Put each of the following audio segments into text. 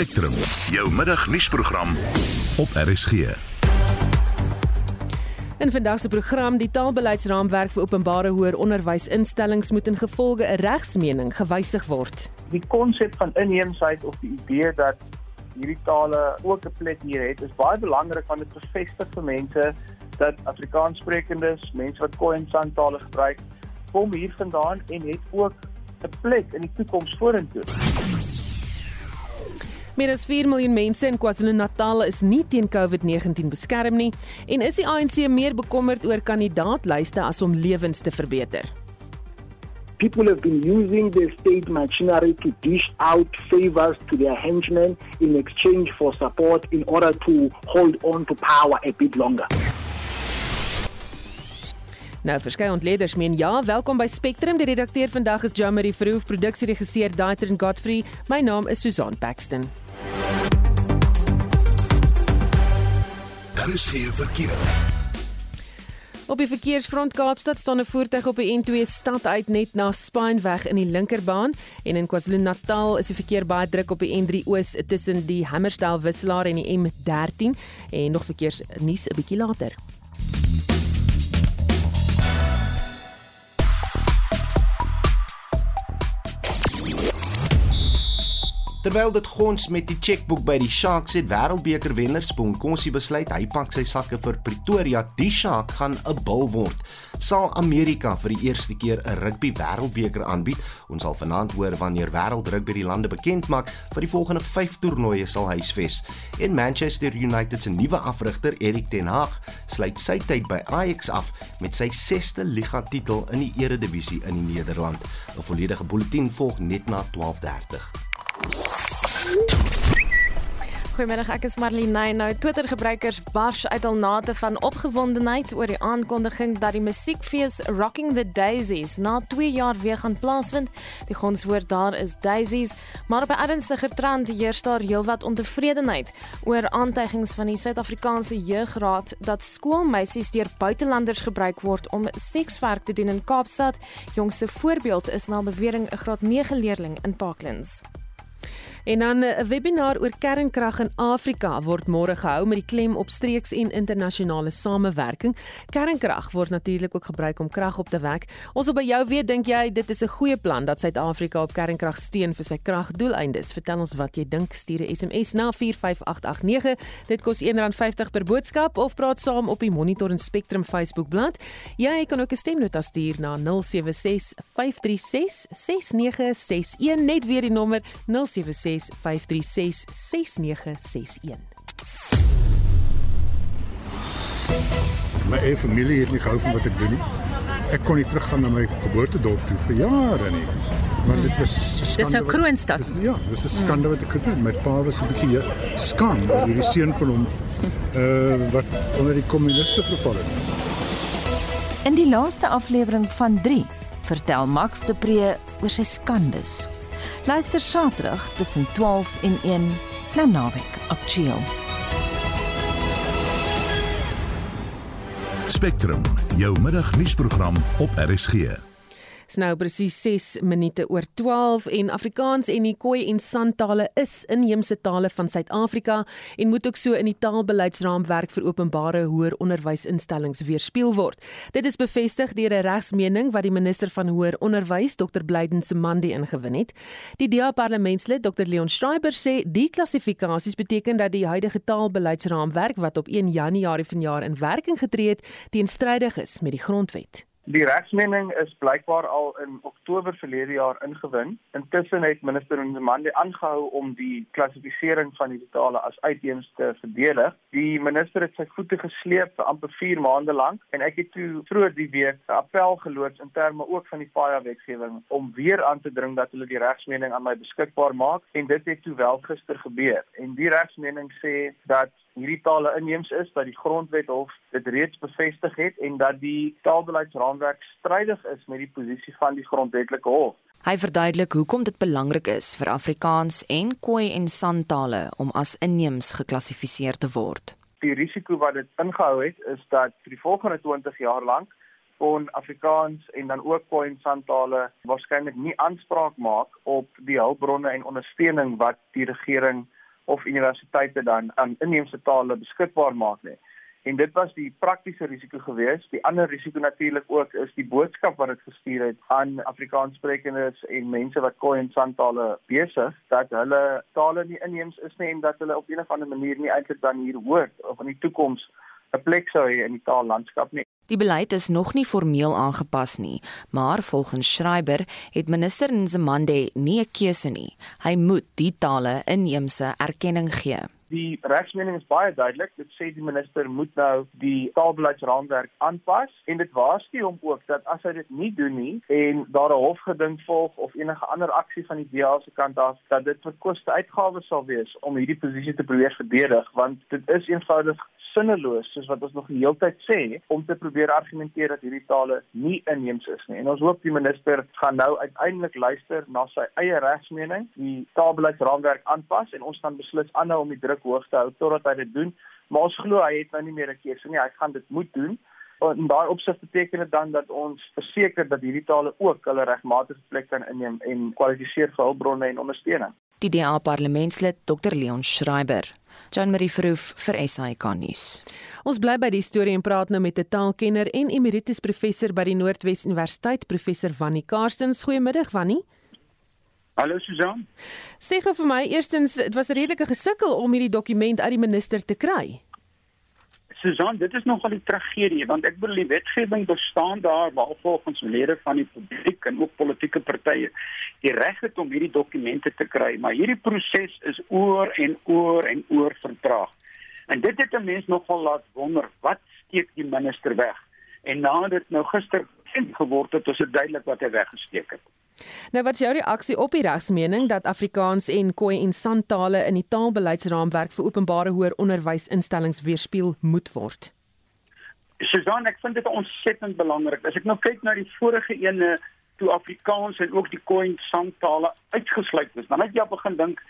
Spectrum, jou middagnuusprogram op RSG. In vandag se program die taalbeleidsraamwerk vir openbare hoër onderwysinstellings moet in gevolge 'n regsmening gewysig word. Die konsep van inheemsheid of die idee dat hierdie tale ook 'n plek hier het, is baie belangrik want dit bevestig vir mense dat Afrikaanssprekendes, mense wat Khoi en San tale gebruik, kom hier vandaan en het ook 'n plek in die toekoms vorentoe. Meer as 4 miljoen mense in KwaZulu-Natal is nie teen COVID-19 beskerm nie en is die ANC meer bekommerd oor kandidaatlyste as om lewens te verbeter. People have been using the state machinery to dish out favors to their henchmen in exchange for support in order to hold on to power a bit longer. Nou verskeie ontleeders meen ja, welkom by Spectrum. Die redakteur vandag is Jamie Verhoef, produksieregisseur Daitrin Godfrey. My naam is Susan Paxton. Daar is geen verkeer. Op die verkeersfront Kaapstad staan 'n voertuig op die N2 stad uit net na Spineweg in die linkerbaan en in KwaZulu-Natal is die verkeer baie druk op die N3 Oos tussen die Hammersdale wisselaar en die M13 en nog verkeersnuus 'n bietjie later. Terwyl dit gons met die chequeboek by die Sharks het Wêreldbeker wenner Sponkosi besluit hy pak sy sakke vir Pretoria. Die Shark gaan 'n bil word. Sal Amerika vir die eerste keer 'n rugby Wêreldbeker aanbied? Ons sal vanaand hoor wanneer Wêreldrugby die lande bekend maak vir die volgende 5 toernooie sal huisves. En Manchester United se nuwe afrigter Erik ten Hag sluit sy tyd by Ajax af met sy 6ste liga titel in die Eredivisie in die Nederland. 'n Volledige bulletin volg net na 12:30. Goeiemiddag, ek is Marlene. Nou Twitter-gebruikers bars uit al nate van opgewondenheid oor die aankondiging dat die musiekfees Rocking the Daisies na 2 jaar weer gaan plaasvind. Die gonswoord daar is daisies, maar op 'n ernstiger trant heers daar heelwat ontevredenheid oor aantuigings van die Suid-Afrikaanse Jeugraad dat skoolmeisies deur buitelanders gebruik word om sekswerk te doen in Kaapstad. Jongste voorbeeld is na bewering 'n graad 9 leerling in Parklands. En dan eh, 'n webinar oor kernkrag in Afrika word môre gehou met die klem op streeks en internasionale samewerking. Kernkrag word natuurlik ook gebruik om krag op te wek. Ons wil by jou weet, dink jy dit is 'n goeie plan dat Suid-Afrika op kernkrag steun vir sy kragdoeleindes? Vertel ons wat jy dink. Stuur 'n SMS na 45889. Dit kos R1.50 per boodskap of praat saam op die Monitor en Spectrum Facebookblad. Jy kan ook 'n stemnota stuur na 076 536 6961 net weer die nommer 076 076 536 6961. My eie familie het nie gehou van wat ek doen nie. Ek kon nie teruggaan na my geboortedorp toe vir jare nie. Maar dit was 'n skande. Dis 'n kroonstad. Dis, ja, dis 'n skande wat ek gedoen. My pa was 'n bietjie skaam oor hierdie seun van hom uh wat onder die kommuniste verval het. In die laaste aflewering van 3 vertel Max de Pre oor sy skandes. Luister Saterdag tussen 12 en 1 na Naweek op Chill. Spectrum, jou middagnuusprogram op RSG. Dis nou presies 6 minute oor 12 en Afrikaans en die Khoi en San tale is inheemse tale van Suid-Afrika en moet ook so in die taalbeleidsraamwerk vir openbare hoër onderwysinstellings weerspieël word. Dit is bevestig deur 'n regsmening wat die minister van hoër onderwys, Dr. Blyden Semandi ingewin het. Die DA parlementslid, Dr. Leon Schreiber sê die klassifikasies beteken dat die huidige taalbeleidsraamwerk wat op 1 Januarie vanjaar in werking getree het, teenstrydig is met die grondwet. Die regsmening is blykbaar al in Oktober verlede jaar ingewin. Intussen het minister Nzimande aangehou om die klassifisering van die totale as uitheems te verdedig. Die minister het sy voete gesleep vir amper 4 maande lank en ek het toe vroeër die week 'n appel geloods in terme ook van die FAIA wetgewing om weer aan te dring dat hulle die regsmening aan my beskikbaar maak en dit het toe wel gister gebeur. En die regsmening sê dat hierdie tale inheems is dat die grondwet hof dit reeds bevestig het en dat die taalbeleidsraamwerk strydig is met die posisie van die grondwetlike hof. Hy verduidelik hoekom dit belangrik is vir Afrikaans en Khoi en San tale om as inheems geklassifiseer te word. Die risiko wat dit ingehou het is dat vir die volgende 20 jaar lank kon Afrikaans en dan ook Khoi en San tale waarskynlik nie aanspraak maak op die hulpbronne en ondersteuning wat die regering of universiteite dan aan inheemse tale beskikbaar maak nie. En dit was die praktiese risiko geweest. Die ander risiko natuurlik ook is die boodskap wat dit gestuur het aan Afrikaanssprekendes en mense wat Khoi en San tale besig dat hulle tale nie inheems is nie en dat hulle op 'n of ander manier nie eintlik dan hier hoort of in die toekoms 'n plek sou hê in die taallandskap nie. Die beleid is nog nie formeel aangepas nie, maar volgens Schreiber het minister Nzimande nie 'n keuse nie. Hy moet die tale inheemse erkenning gee. Die regsmening is baie duidelik. Dit sê die minister moet nou die taalbeleidsraamwerk aanpas en dit waarsku hom ook dat as hy dit nie doen nie en daar 'n hofgeding volg of enige ander aksie van die DA se kant af dat dit vir koste uitgawes sal wees om hierdie posisie te probeer verdedig want dit is eenvoudig sinneloos soos wat ons nog die hele tyd sê om te probeer argumenteer dat hierdie tale nie inheems is nie. En ons hoop die minister gaan nou uiteindelik luister na sy eie regsmening, die taalbeleidsraamwerk aanpas en ons gaan beslis aanhou om die druk hoog te hou totdat hy dit doen. Maar ons glo hy het nou nie meer 'n keuse nie. Hy gaan dit moet doen. En daai opsig beteken dit dan dat ons verseker dat hierdie tale ook hulle regmatige plek kan inneem en kwalifiseer vir hulpbronne en ondersteuning. Die DA parlementslid Dr Leon Schreiber Jan Marie Verhoef vir SAK nuus. Ons bly by die storie en praat nou met 'n taalkenner en emeritus professor by die Noordwes Universiteit, professor Wannie Karstens. Goeiemiddag Wannie. Hallo Susan. Sê gou vir my, eerstens, dit was 'n redelike gesukkel om hierdie dokument uit die minister te kry. Susan, dit is nogal 'n tragedie want ek bedoel die wetgewing bestaan daar waar volgens lede van die publiek en ook politieke partye die reg het om hierdie dokumente te kry, maar hierdie proses is oor en oor en oor vertraag. En dit het 'n mens nogal laat wonder, wat steek die minister weg? En nadat dit nou gister geword het, is dit duidelik wat hy weggesteek het. Nou wat is jou reaksie op die regsmening dat Afrikaans en Khoi en San tale in die taalbeleidsraamwerk vir openbare hoër onderwysinstellings weerspieël moet word? Susan, ek vind dit ontsettend belangrik. As ek nou kyk na die vorige ene toe Afrikaans en ook die Khoi en San tale uitgesluit is, dan het jy begin dink,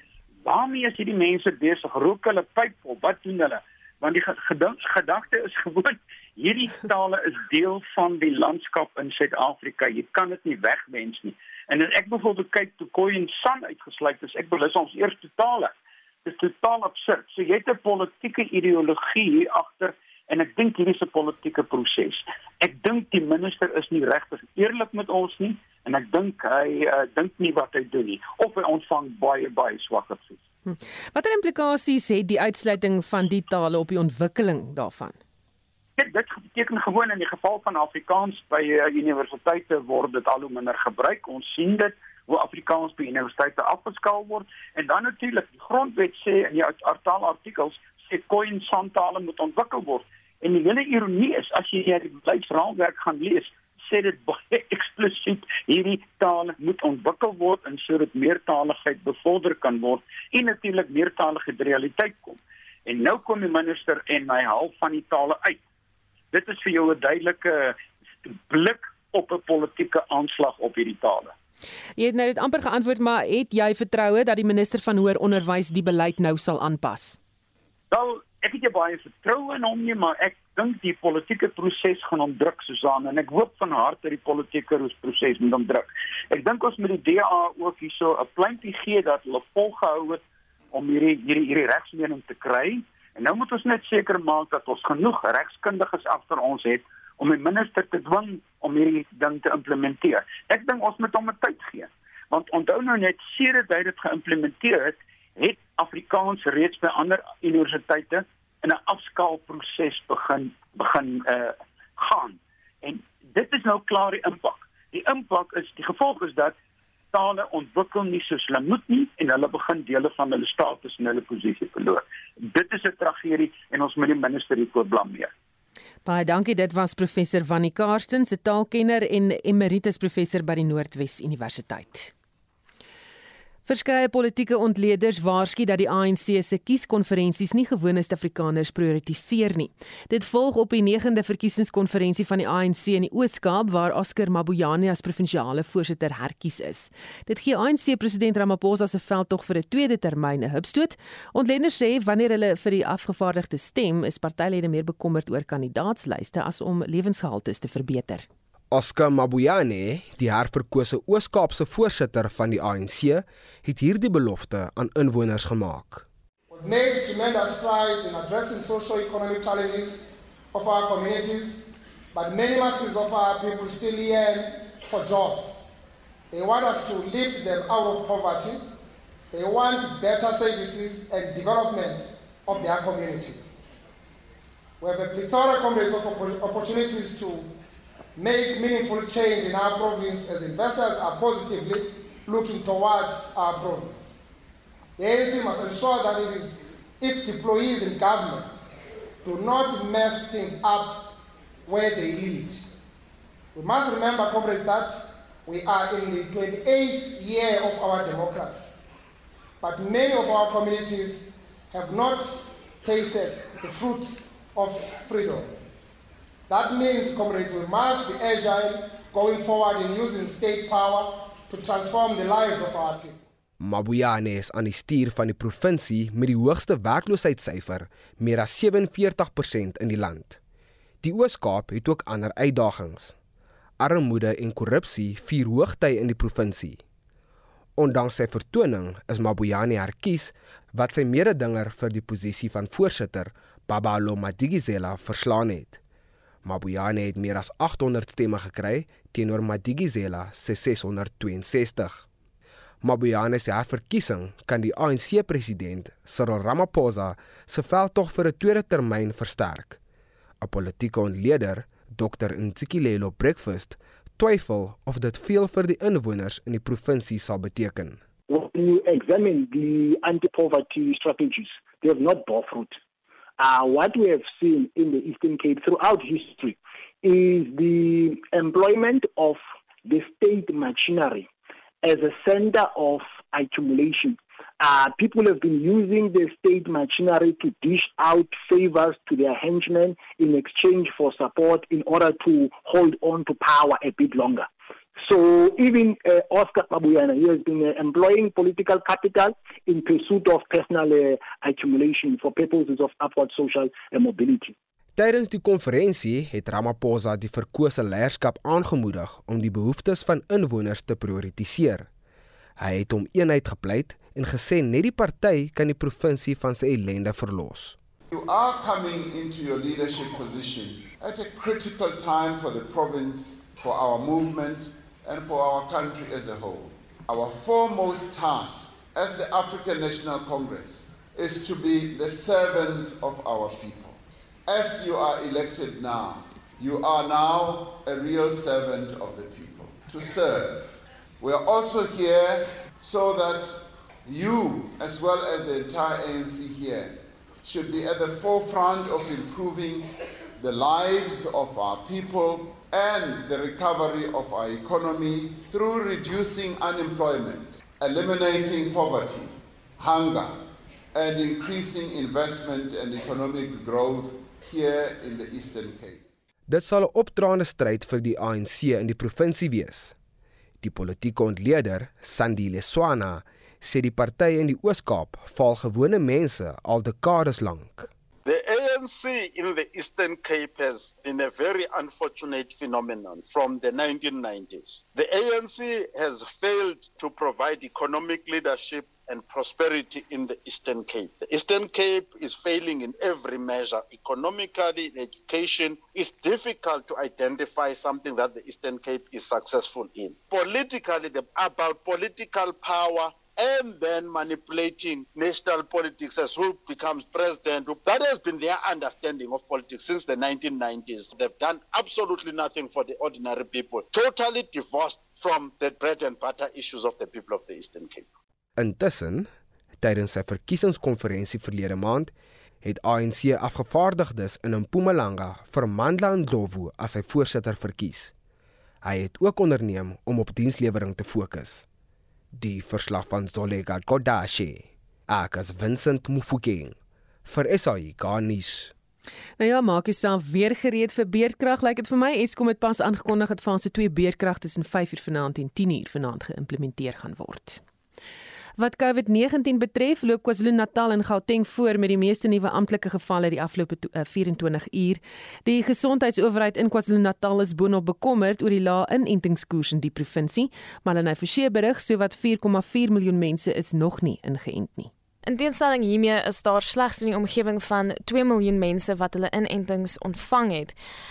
waarmee is hierdie mense besig? Rook hulle pyp op? Wat doen hulle? Want die gedagte is gewoon hierdie tale is deel van die landskap in Suid-Afrika. Jy kan dit nie wegwens nie. En as ek byvoorbeeld kyk toe Khoi en San uitgesluit is, ek belus ons eerste tale. Dit is totaal absurd. So jy het 'n politieke ideologie hier agter en ek dink hierdie is 'n politieke proses. Ek dink die minister is nie regtig eerlik met ons nie en ek dink hy uh, dink nie wat hy doen nie of hy ontvang baie baie swak advies. Hm. Watter implikasies het die uitsluiting van die tale op die ontwikkeling daarvan? Dit dit beteken gewoon in die geval van Afrikaans by uh, universiteite word dit al hoe minder gebruik. Ons sien dit hoe Afrikaans by universiteite afgeskaal word en dan natuurlik die grondwet sê in die artaal artikels sê koin santale moet ontwikkel word. En die hele ironie is as jy die beleidsraamwerk gaan lees, sê dit baie eksplisiet hierdie tale moet ontwikkel word en sodat meertaligheid bevorder kan word en natuurlik meertaligheid realiteit kom. En nou kom die minister en hy haal van die tale uit dit is vir jou 'n duidelike blik op 'n politieke aanslag op hierdie tale. Jy het nou dit amper geantwoord, maar het jy vertroue dat die minister van hoër onderwys die beleid nou sal aanpas? Wel, ek het baie vertroue in hom nie, maar ek dink die politieke proses gaan hom druk Susan en ek hoop van harte die politieke proses moet hom druk. Ek dink ons moet die DA ook hierso 'n pleintjie gee dat hulle volgehou het om hierdie hierdie hierdie regsmening te kry. En nou moet ons net seker maak dat ons genoeg regskundiges agter ons het om die minister te dwing om hierdie ding te implementeer. Ek dink ons moet hom 'n tyd gee. Want onthou nou net sedert hy dit geïmplementeer het, het Afrikaans reeds by ander universiteite in 'n afskaalproses begin begin uh gaan. En dit is nou klaar die impak. Die impak is die gevolg is dat tale ontwikkel nie soos hulle moet nie en hulle begin dele van hulle status en hulle posisie verloor. Dit is 'n tragedie en ons moet die minister hiervoor blameer. Baie dankie. Dit was professor Vannie Karsten, se taalkenner en emeritus professor by die Noordwes Universiteit. Verskeie politieke ontleeders waarsku dat die ANC se kieskonferensies nie gewone Suid-Afrikaners prioritiseer nie. Dit volg op die 9de verkiesingskonferensie van die ANC in die Oos-Kaap waar Oscar Mabuyane as provinsiale voorsitter herkies is. Dit gee ANC president Ramaphosa se veldtog vir 'n tweede termyn 'n hupstoot. Ontleeders sê wanneer hulle vir die afgevaardigde stem, is partylede meer bekommerd oor kandidaatslyste as om lewensgehalte te verbeter. Oscar Mabuyane, die herverkose Oos-Kaapse voorsitter van die ANC, het hierdie belofte aan inwoners gemaak. We've made tremendous strides in addressing socio-economic challenges of our communities, but many masses of our people still yearn for jobs. They want us to lift them out of poverty. They want better services and development of their communities. We have a plethora comrades, of opportunities to make meaningful change in our province as investors are positively looking towards our province. The ANC must ensure that it is its employees in government do not mess things up where they lead. We must remember, comrades, that we are in the 28th year of our democracy. But many of our communities have not tasted the fruits of freedom. That means, comrades, we must be agile going forward in using state power to transform the lives of our people. Mabuyane is aan die stuur van die provinsie met die hoogste werkloosheidssyfer, meer as 47% in die land. Die Oos-Kaap het ook ander uitdagings. Armoede en korrupsie vier hoogtye in die provinsie. Ondanks sy vertoning is Mabuyane herkies wat sy mededinger vir die posisie van voorsitter, Babalo Madigizela, verslaan het. Mabuyane het meer as 800 stemme gekry teenoor Madigizela se 662. Mabuyane se herverkiesing kan die ANC president Cyril Ramaphosa se veldtog vir 'n tweede termyn versterk. 'n Politieke ontleder, Dr Ntsikilelo Breakfast, twyfel of dit veel vir die inwoners in die provinsie sal beteken. When you examine the anti-poverty strategies, they have not bore fruit. Uh, what we have seen in the Eastern Cape throughout history is the employment of the state machinery as a center of accumulation. Uh, people have been using the state machinery to dish out favors to their henchmen in exchange for support in order to hold on to power a bit longer. So even uh, Oscar Mabuyana, he has been uh, employing political capital in pursuit of personal uh, accumulation for purposes of upward social uh, mobility. Tydens die konferensie het Ramaphosa die verkose leierskap aangemoedig om die behoeftes van inwoners te prioritiseer. Hy het hom eenheid gepleit en gesê net die party kan die provinsie van sy ellende verlos. You are coming into your leadership position at a critical time for the province, for our movement and for our country as a whole. Our foremost task as the African National Congress is to be the servants of our people. as you are elected now, you are now a real servant of the people to serve. We are also here so that you, as well as the entire ANC here, should be at the forefront of improving the lives of our people and the recovery of our economy through reducing unemployment, eliminating poverty, hunger, and increasing investment and economic growth here in the Eastern Cape. Dit sal 'n opdraande stryd vir die ANC in die provinsie wees. Die politieke ontleder, Sandile Swana, sê die partye in die Oos-Kaap val gewone mense al dekades lank. The ANC in the Eastern Cape has been a very unfortunate phenomenon from the 1990s. The ANC has failed to provide economic leadership and prosperity in the Eastern Cape. The Eastern Cape is failing in every measure. Economically, in education, it's difficult to identify something that the Eastern Cape is successful in. Politically, the, about political power and then manipulating national politics as who becomes president. That has been their understanding of politics since the 1990s. They've done absolutely nothing for the ordinary people, totally divorced from the bread and butter issues of the people of the Eastern Cape. Intussen, tydens sy verkiesingskonferensie verlede maand, het ANC afgevaardigdes in Mpumalanga vir Mandla Ndlovu as sy voorsitter verkies. Hy het ook onderneem om op dienslewering te fokus. Die verslag van Zolega Godashi, Akas Vincent Mufokeng vir SAI Garnis. Nou ja, maak jouself weer gereed vir beerdkrag. Lyk like dit vir my Eskom het pas aangekondig dat fase 2 beerdkrag tussen 5:00 vanaand en 10:00 vanaand geïmplementeer gaan word. Wat COVID-19 betref, loop KwaZulu-Natal en Gauteng voor met die meeste nuwe amptelike gevalle die afgelope 24 eh, uur. Die gesondheidsowerheid in KwaZulu-Natal is boonop bekommerd oor die lae inentingskoers in die provinsie, maar hulle het verseker berig sowat 4,4 miljoen mense is nog nie ingeënt nie. In teenstelling hiermee is daar slegs in die omgewing van 2 miljoen mense wat hulle inentings ontvang het.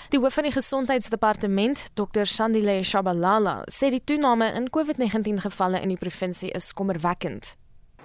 Die hoof van die gesondheidsdepartement, Dr. Sandile Shabalala, sê die toename in COVID-19 gevalle in die provinsie is kommerwekkend.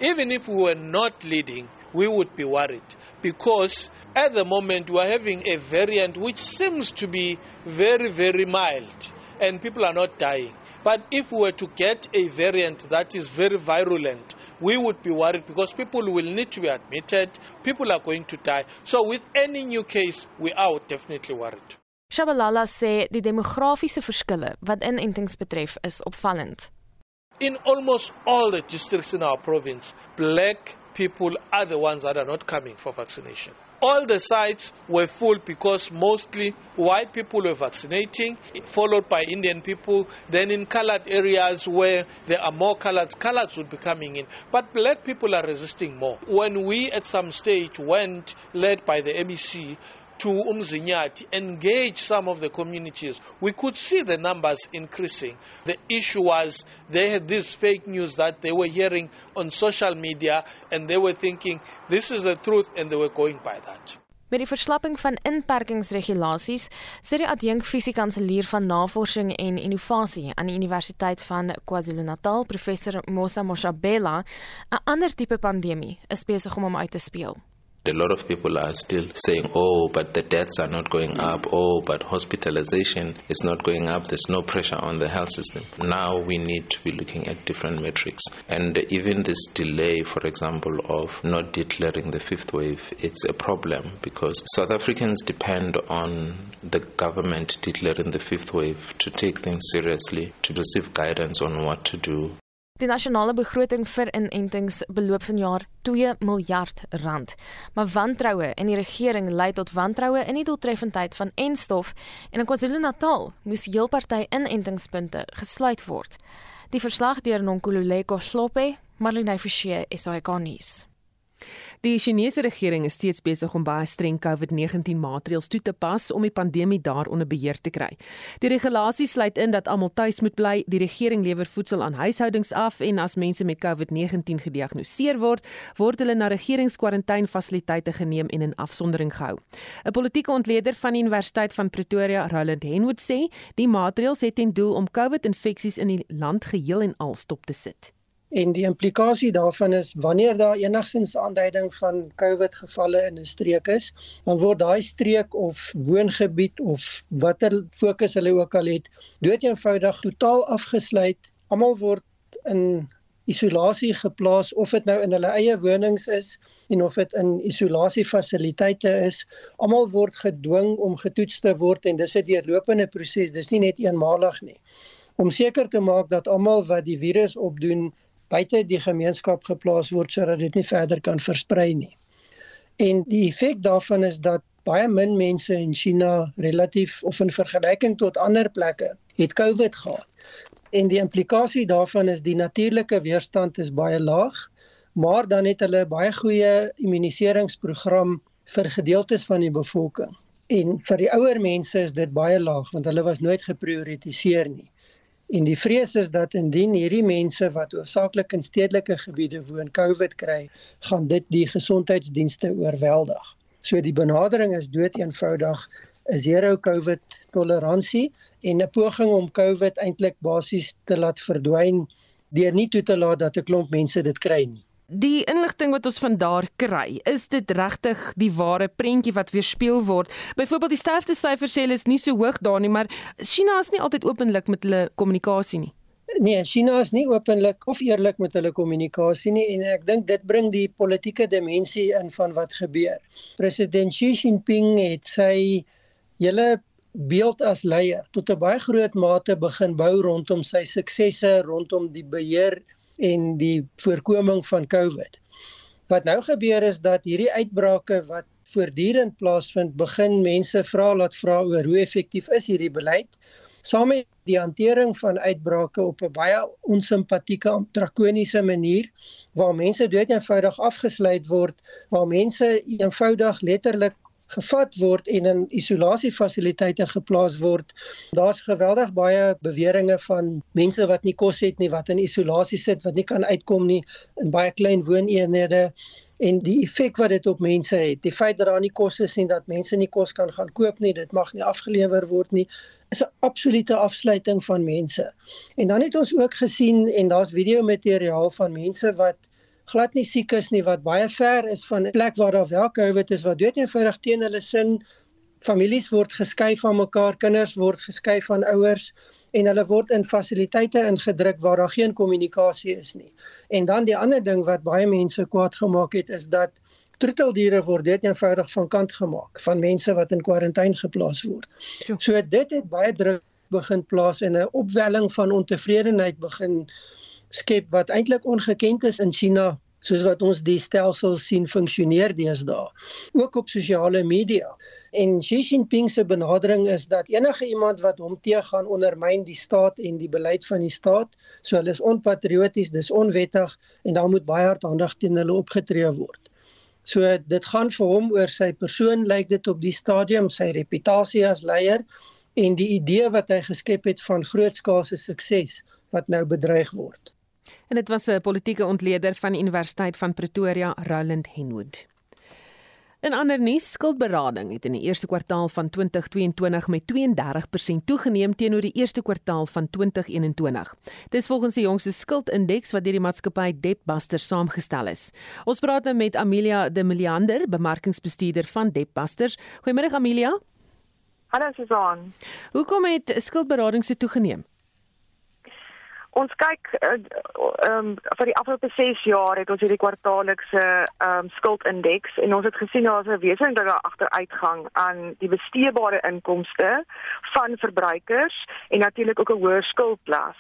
Even if we were not leading, we would be worried because at the moment we are having a variant which seems to be very, very mild and people are not dying. But if we were to get a variant that is very virulent, we would be worried because people will need to be admitted, people are going to die. So, with any new case, we are definitely worried. Shabalala sê die demografiese verskille wat inentings betref is opvallend. In almost all the districts in our province, black people are the ones that are not coming for vaccination. All the sites were full because mostly white people were vaccinating, followed by Indian people. Then in colored areas where there are more coloreds, coloreds would be coming in. But black people are resisting more. When we at some stage went, led by the MEC, to Umzinyati, engage some of the communities, we could see the numbers increasing. The issue was they had this fake news that they were hearing on social media and they were thinking this is the truth and they were going by that. Met die verslapping van inperkingsregulasies, sê die adjunk fisiekanselier van navorsing en innovasie aan die Universiteit van KwaZulu-Natal, professor Mosa Moshabela, 'n ander tipe pandemie is besig om hom uit te speel. A lot of people are still saying, oh, but the deaths are not going up. Oh, but hospitalization is not going up. There's no pressure on the health system. Now we need to be looking at different metrics. And even this delay, for example, of not declaring the fifth wave, it's a problem because South Africans depend on the government declaring the fifth wave to take things seriously, to receive guidance on what to do Die nasionale begroting vir inentings beloop vanjaar 2 miljard rand. Maar wantroue in die regering lei tot wantroue in die doeltreffendheid van enstof en in KwaZulu-Natal moes heel party inentingspunte gesluit word. Die verslag deur Nonkululeko Slope, Marlene Forsie, SAK nuus. Die Chinese regering is steeds besig om baie streng COVID-19 maatreëls toe te pas om die pandemie daar onder beheer te kry. Die regulasies sluit in dat almal tuis moet bly, die regering lewer voedsel aan huishoudings af en as mense met COVID-19 gediagnoseer word, word hulle na regeringskwarantainefasiliteite geneem en in afsondering gehou. 'n Politieke ontleder van die Universiteit van Pretoria, Roland Henwood sê, die maatreëls het ten doel om COVID-infeksies in die land geheel en al stop te sit. En die implikasie daarvan is wanneer daar enigsins aanduiding van COVID gevalle in 'n streek is, dan word daai streek of woongebied of watter fokus hulle ook al het, doeteenvoudig totaal afgesluit. Almal word in isolasie geplaas of dit nou in hulle eie wonings is en of dit in isolasiefasiliteite is. Almal word gedwing om getoets te word en dis 'n deurlopende proses. Dis nie net eenmalig nie. Om seker te maak dat almal wat die virus opdoen buite die gemeenskap geplaas word sodat dit nie verder kan versprei nie. En die effek daarvan is dat baie min mense in China relatief of in vergelyking tot ander plekke het COVID gehad. En die implikasie daarvan is die natuurlike weerstand is baie laag, maar dan het hulle baie goeie immuniseringsprogram vir gedeeltes van die bevolking. En vir die ouer mense is dit baie laag want hulle was nooit geprioritiseer nie. En die vrees is dat indien hierdie mense wat hoofsaaklik in stedelike gebiede woon COVID kry, gaan dit die gesondheidsdienste oorweldig. So die benadering is dood eenvoudig 'n zero COVID toleransie en 'n poging om COVID eintlik basies te laat verdwyn deur nie toe te laat dat 'n klomp mense dit kry nie. Die inligting wat ons van daar kry, is dit regtig die ware prentjie wat weerspieël word? Byvoorbeeld die sterftesyfers sê hulle is nie so hoog daar nie, maar China is nie altyd openlik met hulle kommunikasie nie. Nee, China is nie openlik of eerlik met hulle kommunikasie nie en ek dink dit bring die politieke dimensie in van wat gebeur. President Xi Jinping het sy hele beeld as leier tot 'n baie groot mate begin bou rondom sy suksesse rondom die beheer en die voorkoming van COVID. Wat nou gebeur is dat hierdie uitbrake wat voortdurend plaasvind, begin mense vra laat vra oor hoe effektief is hierdie beleid saam met die hantering van uitbrake op 'n baie onsimpatieke, drakoniese manier waar mense dood eenvoudig afgesluit word, waar mense eenvoudig letterlik gevat word en in isolasiefasiliteite geplaas word. Daar's geweldig baie beweringe van mense wat nie kos het nie, wat in isolasie sit, wat nie kan uitkom nie in baie klein wooneenhede en die effek wat dit op mense het. Die feit dat daar nie kos is en dat mense nie kos kan gaan koop nie, dit mag nie afgelewer word nie, is 'n absolute afsluiting van mense. En dan het ons ook gesien en daar's video materiaal van mense wat glad nie siek is nie wat baie ver is van 'n plek waar daar wel COVID is wat dood eenvoudig teen hulle sin families word geskei van mekaar, kinders word geskei van ouers en hulle word in fasiliteite ingedruk waar daar geen kommunikasie is nie. En dan die ander ding wat baie mense kwaad gemaak het is dat troeteldiere word dit eenvoudig van kant gemaak van mense wat in kwarantyne geplaas word. So dit het baie druk begin plaas en 'n opwelling van ontevredenheid begin skep wat eintlik ongekend is in China soos wat ons die stelsels sien funksioneer deesdae ook op sosiale media. En Xi Jinping se benadering is dat enige iemand wat hom teëgaan ondermyn die staat en die beleid van die staat so hulle is onpatrioties dis onwettig en daar moet baie hard aandag teen hulle opgetree word. So dit gaan vir hom oor sy persoon lyk dit op die stadium sy reputasie as leier en die idee wat hy geskep het van grootskaalse sukses wat nou bedreig word En dit was 'n politieke ontleder van die Universiteit van Pretoria, Roland Henwood. In ander nuus, skuldberading het in die eerste kwartaal van 2022 met 32% toegeneem teenoor die eerste kwartaal van 2021. Dis volgens die jongste skuldindeks wat deur die maatskappy Debtbuster saamgestel is. Ons praat nou met Amelia De Miliander, bemarkingsbestuurder van Debtbusters. Goeiemôre Amelia. Hallo Susan. Hoekom het skuldberading so toegeneem? Ons kyk ehm uh, um, vir die afgelope 6 jaar het ons hierdie kwartaallikse ehm um, skuldindeks en ons het gesien daar is 'n wesentlike agteruitgang aan die besteedbare inkomste van verbruikers en natuurlik ook 'n hoër skuldklas.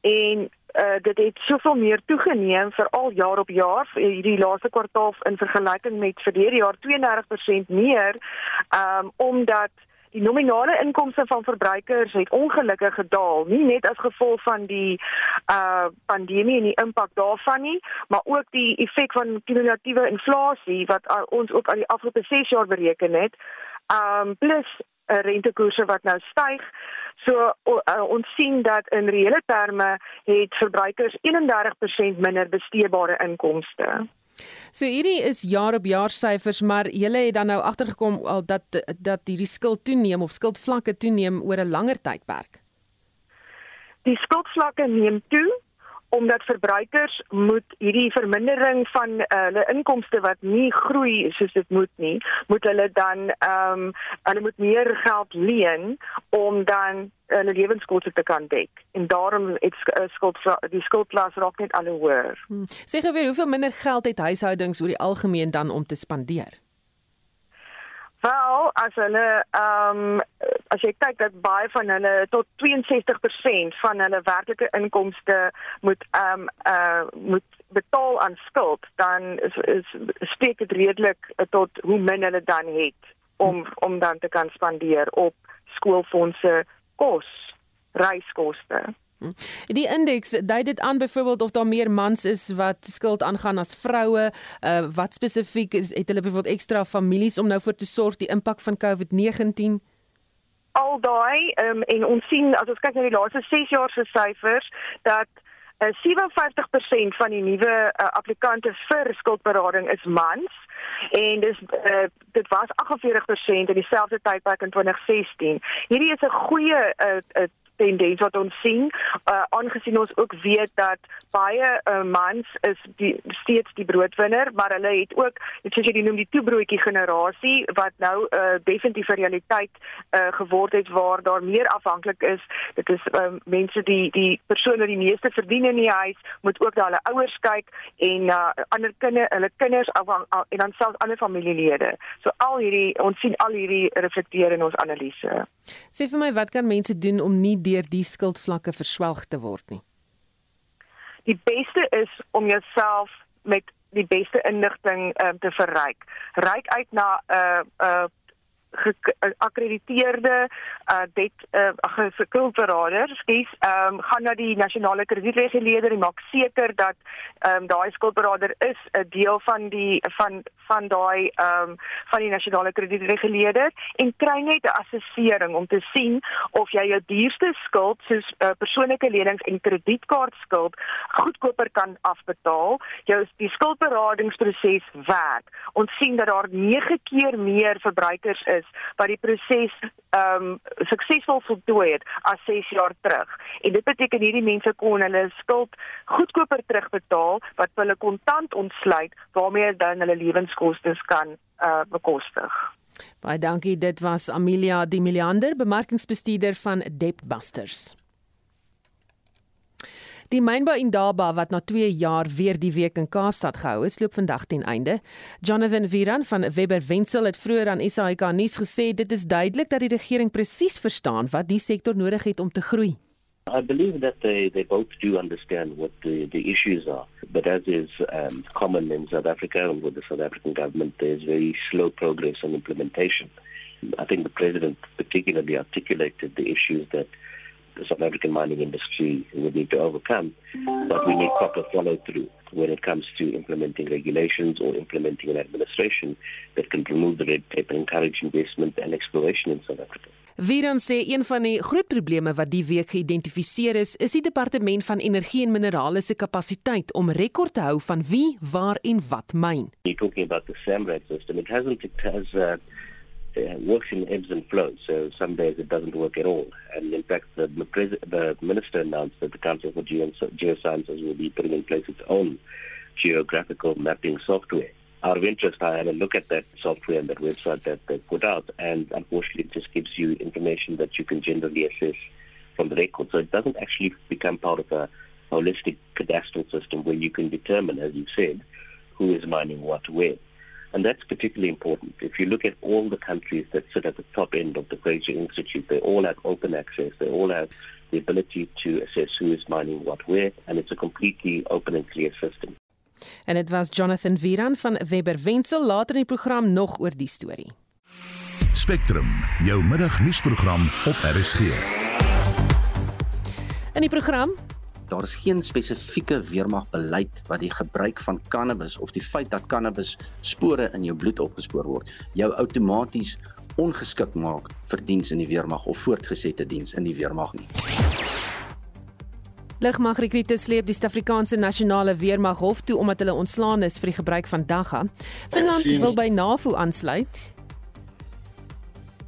En uh, dit het soveel meer toegeneem vir al jaar op jaar hierdie laaste kwartaal in vergelyking met verlede jaar 32% meer ehm um, omdat die nominale inkomste van verbruikers het ongelukkig gedaal, nie net as gevolg van die uh pandemie en die impak daarvan nie, maar ook die effek van kumulatiewe inflasie wat uh, ons ook al die afgelope 6 jaar bereken het. Um plus uh, rentekoerse wat nou styg. So uh, ons sien dat in reële terme het verbruikers 31% minder besteedbare inkomste. So hierdie is jaar op jaar syfers, maar julle het dan nou agtergekom al dat dat hierdie skuld toeneem of skuldvlakke toeneem oor 'n langer tydperk. Die skuldvlakke neem toe omdat verbruikers moet hierdie vermindering van uh, hulle inkomste wat nie groei soos dit moet nie, moet hulle dan ehm um, hulle moet meer geld leen om dan hulle lewenskoste te kan dek. En daarom het uh, skuld die skuldklas raak net al hoër. Hmm. Sê gou weer hoeveel minder geld het huishoudings oor die algemeen dan om te spandeer? Wel, as hulle ehm um, as jy kyk dat baie van hulle tot 62% van hulle werklike inkomste moet ehm um, uh moet betaal aan skuld, dan is is spreek dit redelik tot hoe min hulle dan het om om dan te kan spandeer op skoolfondse, kos, reiskoste. Die indeks dui dit aan byvoorbeeld of daar meer mans is wat skuld aangaan as vroue, uh, wat spesifiek is het hulle byvoorbeeld ekstra families om nou vir te sorg die impak van COVID-19? Al daai um, en ons sien as ons kyk na die laaste 6 jaar se syfers dat uh, 57% van die nuwe uh, applikante vir skuldberading is mans. En dis uh, dit was 48% in dieselfde tydperk in 2016. Hierdie is 'n goeie uh, uh, tendens wat ons sien uh, aangesien ons ook weet dat baie uh, mans is die steeds die broodwinner maar hulle het ook soos jy noem die toebroodjie generasie wat nou uh, definitief 'n realiteit uh, geword het waar daar meer afhanklik is. Dit is uh, mense die die persone die meeste verdien in die huis moet ook na hulle ouers kyk en uh, ander kinders hulle kinders afhang, uh, en dan selfs ander familielede. So al hierdie ons sien al hierdie reflekteer in ons analise. Sê vir my wat kan mense doen om nie deur die skuldvlakke verswelg te word nie. Die beste is om jouself met die beste inligting um, te verryk. Ryk uit na 'n uh, 'n uh, geakkrediteerde uh debt uh skuldberader, skus, ehm um, gaan na die nasionale kredietreguleerder en maak seker dat ehm um, daai skuldberader is 'n deel van die van van daai ehm um, van die nasionale kredietreguleerder en kry net 'n assessering om te sien of jy jou duurste skuld soos uh, persoonlike lenings en kredietkaartskuld goedkoper kan afbetaal. Jou die skuldberadingsproses werk. Ons sien dat daar 9 keer meer verbruikers is wat die proses ehm um, suksesvol voltooi het as 6 jaar terug. En dit beteken hierdie mense kon hulle skuld goedkoper terugbetaal wat hulle kontant ontsluit waarmee dan hulle lewenskoste kan uh, bekostig. Baie dankie. Dit was Amelia Dimiliander, bemarkingsbestuurder van Debtbusters. Die mynbou Indaba wat na 2 jaar weer die week in Kaapstad gehou is, loop vandag ten einde. Jonathan Viran van Webber Wensel het vroeër aan SAK nuus gesê dit is duidelik dat die regering presies verstaan wat die sektor nodig het om te groei. I believe that they, they both do understand what the, the issues are. But as is um, common in South Africa and with the South African government, there's very slow progress on implementation. I think the president particularly articulated the issues that the South African mining industry would need to overcome, but we need proper follow through when it comes to implementing regulations or implementing an administration that can remove the red tape and encourage investment and exploration in South Africa. Viran sê een van die groot probleme wat die week geïdentifiseer is, is die departement van energie en minerale se kapasiteit om rekord te hou van wie, waar en wat myn. You're talking about the SAMRAD system. It hasn't it has uh, uh, works in ebbs and flows. So some days it doesn't work at all. And in fact, the, the minister announced that the Council for Geosciences will be putting in place its own geographical mapping software. Out of interest, I had a look at that software and that website that they put out, and unfortunately, it just gives you information that you can generally assess from the record. So it doesn't actually become part of a holistic cadastral system where you can determine, as you said, who is mining what where. And that's particularly important. If you look at all the countries that sit at the top end of the Fraser Institute, they all have open access. They all have the ability to assess who is mining what where, and it's a completely open and clear system. En dit was Jonathan Viran van Webber Wensel later in die program nog oor die storie. Spectrum, jou middagnuusprogram op RSG. In die program daar is geen spesifieke weermagbeleid wat die gebruik van cannabis of die feit dat cannabis spore in jou bloed opgespoor word jou outomaties ongeskik maak vir diens in die weermag of voortgesette diens in die weermag nie. Lugmagrekrute sleep die Suid-Afrikaanse nasionale weermag hof toe omdat hulle ontslaan is vir die gebruik van dagga. Finland wil by NAVO aansluit.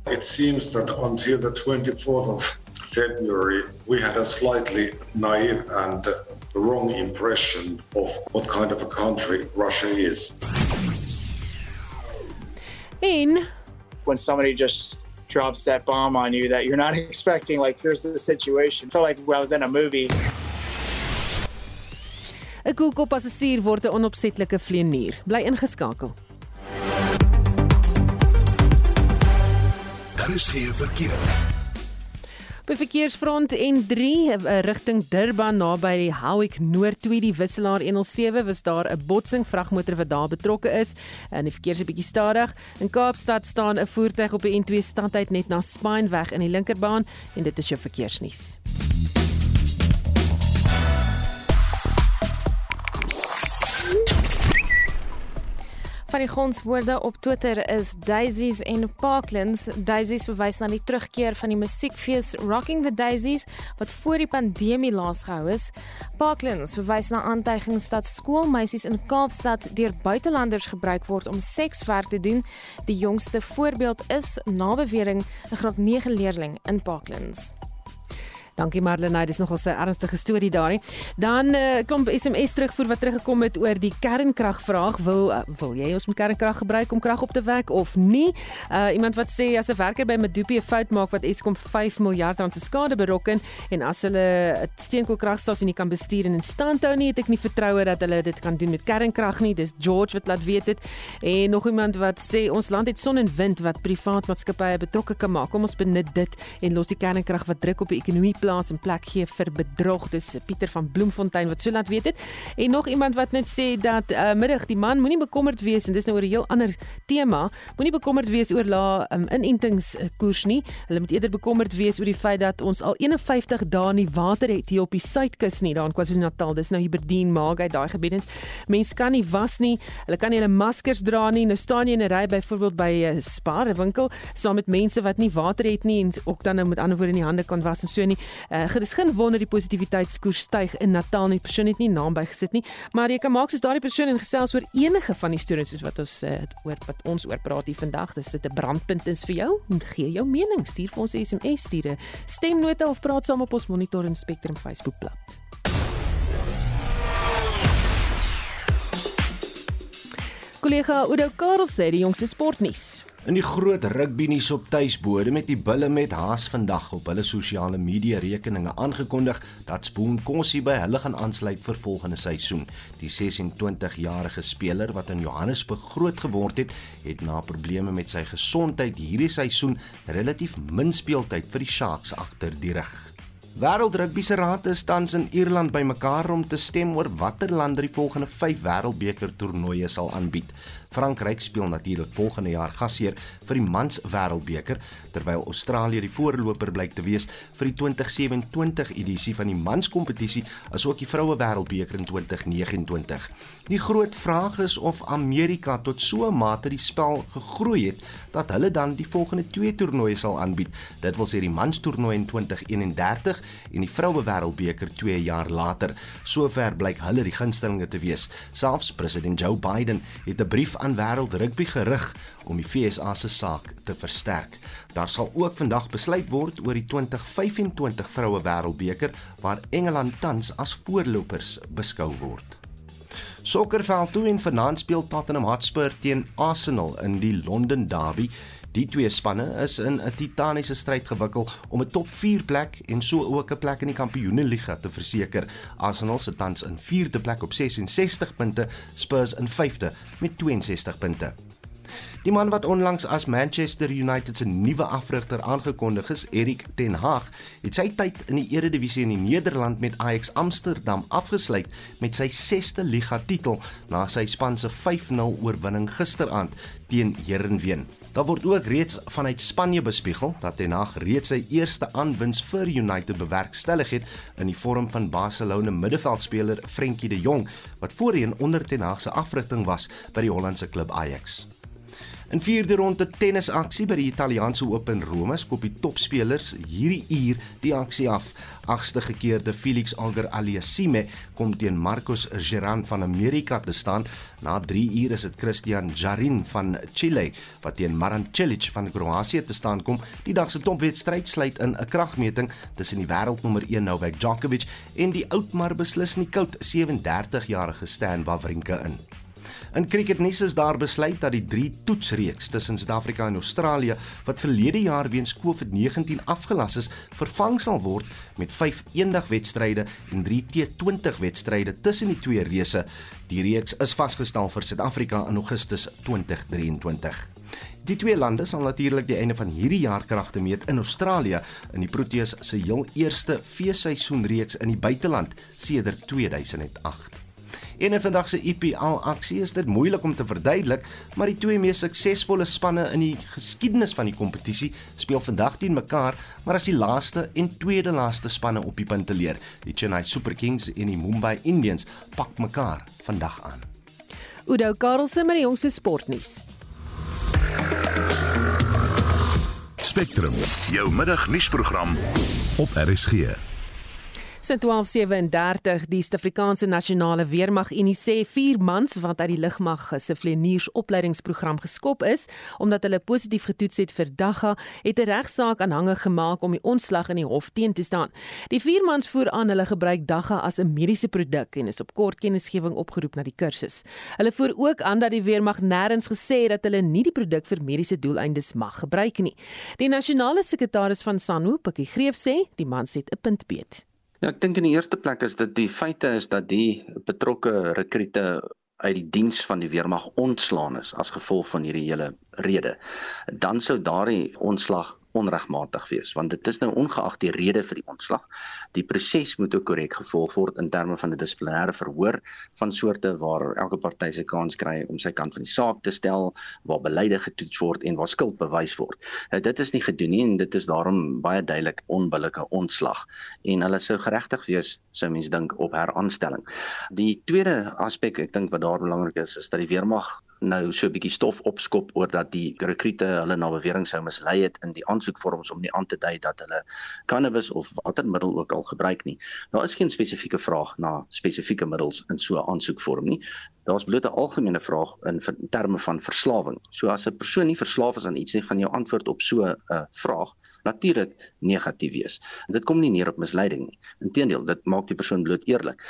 It seems that until the 24th of February, we had a slightly naive and wrong impression of what kind of a country Russia is. In when somebody just drops that bomb on you that you're not expecting, like, here's the situation. I felt like I was in a movie. 'n Koelkop passasier word 'n onopsetlike vleenier. Bly ingeskakel. Daar is geen verkeer. By verkeersfront N3 eh, rigting Durban naby die Howick Noord 2 die wisselaar 107 was daar 'n botsing vragmotor wat daar betrokke is en die verkeer is 'n bietjie stadig. In Kaapstad staan 'n voertuig op die N2 standheid net na Spineweg in die linkerbaan en dit is jou verkeersnuus. Van die gonswoorde op Twitter is Daisies en Parklands. Daisies verwys na die terugkeer van die musiekfees Rocking the Daisies wat voor die pandemie laas gehou is. Parklands verwys na aantuigings dat skoolmeisies in Kaapstad deur buitelanders gebruik word om sekswerk te doen. Die jongste voorbeeld is na bewering 'n graad 9 leerling in Parklands. Dankie Marlene, dis nogal 'n ernstige storie daarin. Dan 'n uh, klomp SMS terugvoer wat teruggekom het oor die kernkragvraag. Wil uh, wil jy ons kernkrag gebruik om krag op te wek of nie? Uh iemand wat sê as 'n werker by Medupi 'n fout maak wat Eskom 5 miljard rand se skade berokken en as hulle 'n steenkoolkragstasie nie kan bestuur en in stand hou nie, het ek nie vertroue dat hulle dit kan doen met kernkrag nie. Dis George wat laat weet dit. En nog iemand wat sê ons land het son en wind wat privaat maatskappye betrokke kan maak. Kom ons benut dit en los die kernkrag wat druk op die ekonomie plaas en plek gee vir bedrog. Dis Pieter van Bloemfontein wat so laat weet dit. En nog iemand wat net sê dat uh, middag die man moenie bekommerd wees en dis nou oor 'n heel ander tema. Moenie bekommerd wees oor lae um, inentingskoers nie. Hulle moet eerder bekommerd wees oor die feit dat ons al 51 dae nie water het hier op die suidkus nie, daar in KwaZulu-Natal. Dis nou Hiberdien, Maagheid, daai gebiedens. Mense kan nie was nie. Hulle kan nie hulle maskers dra nie. Nou staan jy in 'n ry byvoorbeeld by 'n uh, sparewinkel saam met mense wat nie water het nie en ook dan nou met ander woorde in die hande kan was en so nie. Uh, dis geen wonder die positiwiteitskoers styg in Natal nie. Persoon het nie naam bygesit nie, maar jy kan maak soos daardie persoon en gesels oor enige van die stories soos wat ons uh, oor wat ons oor praat hier vandag. Dis dit 'n brandpunt is vir jou. Gee jou mening, stuur vir ons 'n SMS, stuur 'n stemnota of praat saam op ons Monitor en Spectrum Facebookblad. Kollega Oudo Karel sê die jongste sportnuus. In die groot rugbynuus op tuisbode met die bulle met haas vandag op hulle sosiale media rekeninge aangekondig dat Spoon Kossie by hulle gaan aansluit vir volgende seisoen. Die 26-jarige speler wat in Johannesburg groot geword het, het na probleme met sy gesondheid hierdie seisoen relatief min speeltyd vir die Sharks agter die rug. Wêreldrugby se raad is tans in Ierland bymekaar om te stem oor watter lande die volgende 5 wêreldbeker toernooie sal aanbied. Frankryk speel natuurlik volgende jaar gasheer vir die mans wêreldbeker terwyl Australië die voorloper blyk te wees vir die 2027 edisie van die mans kompetisie asook die vroue wêreldbeker in 2029. Die groot vraag is of Amerika tot so 'n mate die spel gegroei het dat hulle dan die volgende twee toernooie sal aanbied. Dit wil sê die mans toernooi in 2031 en die vroue wêreldbeker 2 jaar later. Sover blyk hulle die gunstelinge te wees. Selfs president Joe Biden het 'n brief aan wêreld rugby gerig om die FSA se saak te versterk. Daar sal ook vandag besluit word oor die 2025 vroue wêreldbeker waar Engeland tans as voorlopers beskou word. Sokkerveld toe en vanaand speel Tottenham Hotspur teen Arsenal in die London Derby. Die twee spanne is in 'n titaniese stryd gewikkel om 'n top 4 plek en so ook 'n plek in die Kampioenligga te verseker. Arsenal se tans in 4de plek op 66 punte, Spurs in 5de met 62 punte. Die man wat onlangs as Manchester United se nuwe afrigter aangekondig is, Erik ten Hag, het sy tyd in die Eredivisie in die Nederland met Ajax Amsterdam afgesluit met sy 6ste liga titel na sy span se 5-0 oorwinning gisteraand teen Herenveen. Daar word ook reeds vanuit Spanje bespiegel dat ten Hag reeds sy eerste aanwins vir United bewerkstellig het in die vorm van Barcelona middelveldspeler Frenkie de Jong wat voorheen onder ten Hag se afrigting was by die Hollandse klub Ajax. In vierde ronde tennisaksie by die Italiaanse Open Rome skop die topspelers hierdie uur die aksie af. Agste gekeerde Felix Auger Aliassime kom teen Marcos Giron van Amerika te staan. Na 3 ure is dit Christian Jarin van Chile wat teen Maran Cilic van Kroasie te staan kom. Die dag se topwedstryd sluit in 'n kragmeting tussen die wêreldnommer 1 Novak Djokovic en die oud maar beslis nie koud 37-jarige Stan Wawrinka in. In cricketnuus is daar besluit dat die 3 toetsreeks tussen Suid-Afrika en Australië wat verlede jaar weens COVID-19 afgelas is, vervang sal word met 5 eendagwedstryde en 3 T20 wedstryde tussen die twee reëse. Die reeks is vasgestel vir Suid-Afrika in Augustus 2023. Die twee lande sal natuurlik die einde van hierdie jaar kragte meet in Australië in die Proteas se heel eerste feesseisoenreeks in die buiteland sedert 2008. En in vandag se IPL aksie is dit moeilik om te verduidelik, maar die twee mees suksesvolle spanne in die geskiedenis van die kompetisie speel vandag teen mekaar, maar as die laaste en tweede laaste spanne op die punte leer. Die Chennai Super Kings en die Mumbai Indians pak mekaar vandag aan. Udo Karlse met die jongste sportnuus. Spectrum, jou middagnuusprogram op RSG. Sin 1237 die Suid-Afrikaanse Nasionale Weermag Unie sê vier mans wat uit die lugmag se vlieëniersopleidingsprogram geskop is omdat hulle positief getoets het vir dagga, het 'n regsaak aanhangig gemaak om die ontslag in die hof teen te staan. Die vier mans voer aan hulle gebruik dagga as 'n mediese produk en is op kort kennisgewing opgeroep na die kursus. Hulle voer ook aan dat die weermag nêrens gesê het dat hulle nie die produk vir mediese doeleindes mag gebruik nie. Die nasionale sekretaris van SANHU, Pikkie Greef sê die mans het 'n punt beet. Ja, ek dink in die eerste plek is dit die feite is dat die betrokke rekrute uit die diens van die weermag ontslaan is as gevolg van hierdie hele rede. Dan sou daardie ontslag onregmatig wees want dit is nou ongeag die rede vir die ontslag. Die proses moet ook korrek gevolg word in terme van 'n dissiplinêre verhoor van soorte waar elke party se kans kry om sy kant van die saak te stel waar beleide getoets word en waar skuld bewys word. Nou, dit is nie gedoen nie en dit is daarom baie duidelik onbillike ontslag. En hulle sou geregtig wees sou mens dink op heraanstelling. Die tweede aspek ek dink wat daar belangrik is is dat die weermag nou so 'n bietjie stof opskop oor dat die rekrute hulle na bewering sou mislei het in die aansoekvorms om nie aan te dui dat hulle cannabis of watter middel ook al gebruik nie. Daar is geen spesifieke vraag na spesifieke middels in so 'n aansoekvorm nie. Daar's bloot 'n algemene vraag in, in terme van verslawing. So as 'n persoon nie verslaaf is aan iets nie, gaan jou antwoord op so 'n uh, vraag natuurlik negatief wees. Dit kom nie neer op misleiding nie. Inteendeel, dit maak die persoon bloot eerlik.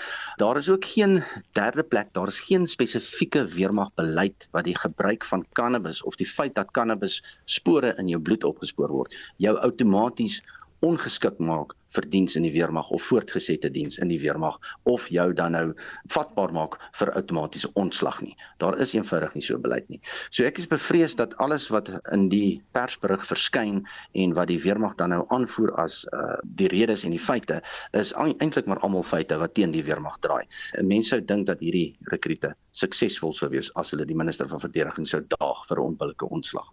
Daar is ook geen derde plek, daar is geen spesifieke weermagbeleid wat die gebruik van cannabis of die feit dat cannabis spore in jou bloed opgespoor word, jou outomaties ongeskik maak vir diens in die weermag of voortgesette diens in die weermag of jou dan nou vatbaar maak vir outomatiese ontslag nie. Daar is eenvoudig nie so beleid nie. So ek is bevrees dat alles wat in die persberig verskyn en wat die weermag dan nou aanvoer as uh, die redes en die feite is eintlik maar almal feite wat teen die weermag draai. Mense sou dink dat hierdie rekrute suksesvol sou wees as hulle die minister van verdediging sou daag vir 'n onbillike ontslag.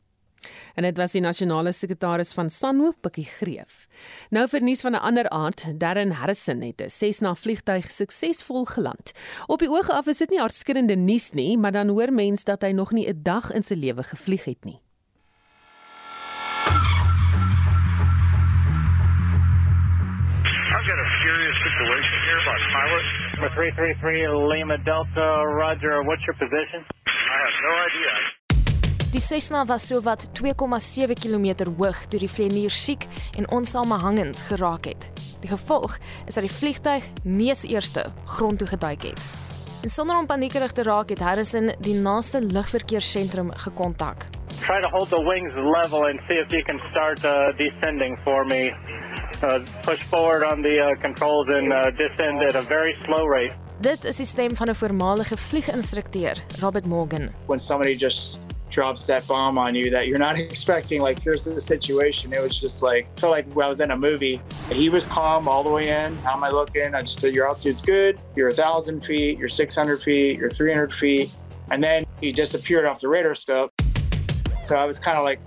En dit was die nasionale sekretaris van Sanwo, Pikkie Greef. Nou vir nuus van 'n ander aard, Darren Harrison het 'n Cessna vliegtuig suksesvol geland. Op die oog af is dit nie hartskreende nuus nie, maar dan hoor mens dat hy nog nie 'n dag in sy lewe gevlieg het nie. I've got a serious situation here about pilot. Number 333 Lima Delta, Roger. What's your position? I have no idea. Die Cessna was sowat 2,7 km hoog toe die vlieënier siek en onsamehangend geraak het. Die gevolg is dat die vliegtyg nie eens eerste grond toe geduik het. En sonder om paniekerig te raak het Harrison die naaste lugverkeerssentrum gekontak. Try to hold the wings level and see if you can start uh, descending for me. Uh, push forward on the uh, controls and uh, descend at a very slow rate. Dit is die stem van 'n voormalige vlieginstrukteur, Robert Morgan. When somebody just drops that bomb on you that you're not expecting. Like, here's the situation. It was just like, I felt like I was in a movie. He was calm all the way in. How am I looking? I just said, Your altitude's good. You're a 1,000 feet, you're 600 feet, you're 300 feet. And then he disappeared off the radar scope. So I was kind of like,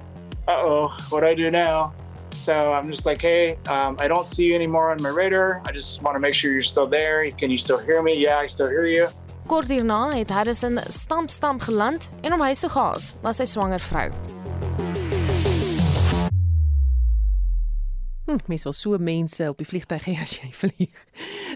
uh oh, what do I do now? So I'm just like, hey, um, I don't see you anymore on my radar. I just want to make sure you're still there. Can you still hear me? Yeah, I still hear you. Kort hierna het Harrison stamp stamp geland en om huis toe gehaas na sy swanger vrou. Hm, mens wil so mense op die vliegtuig hê as jy vlieg.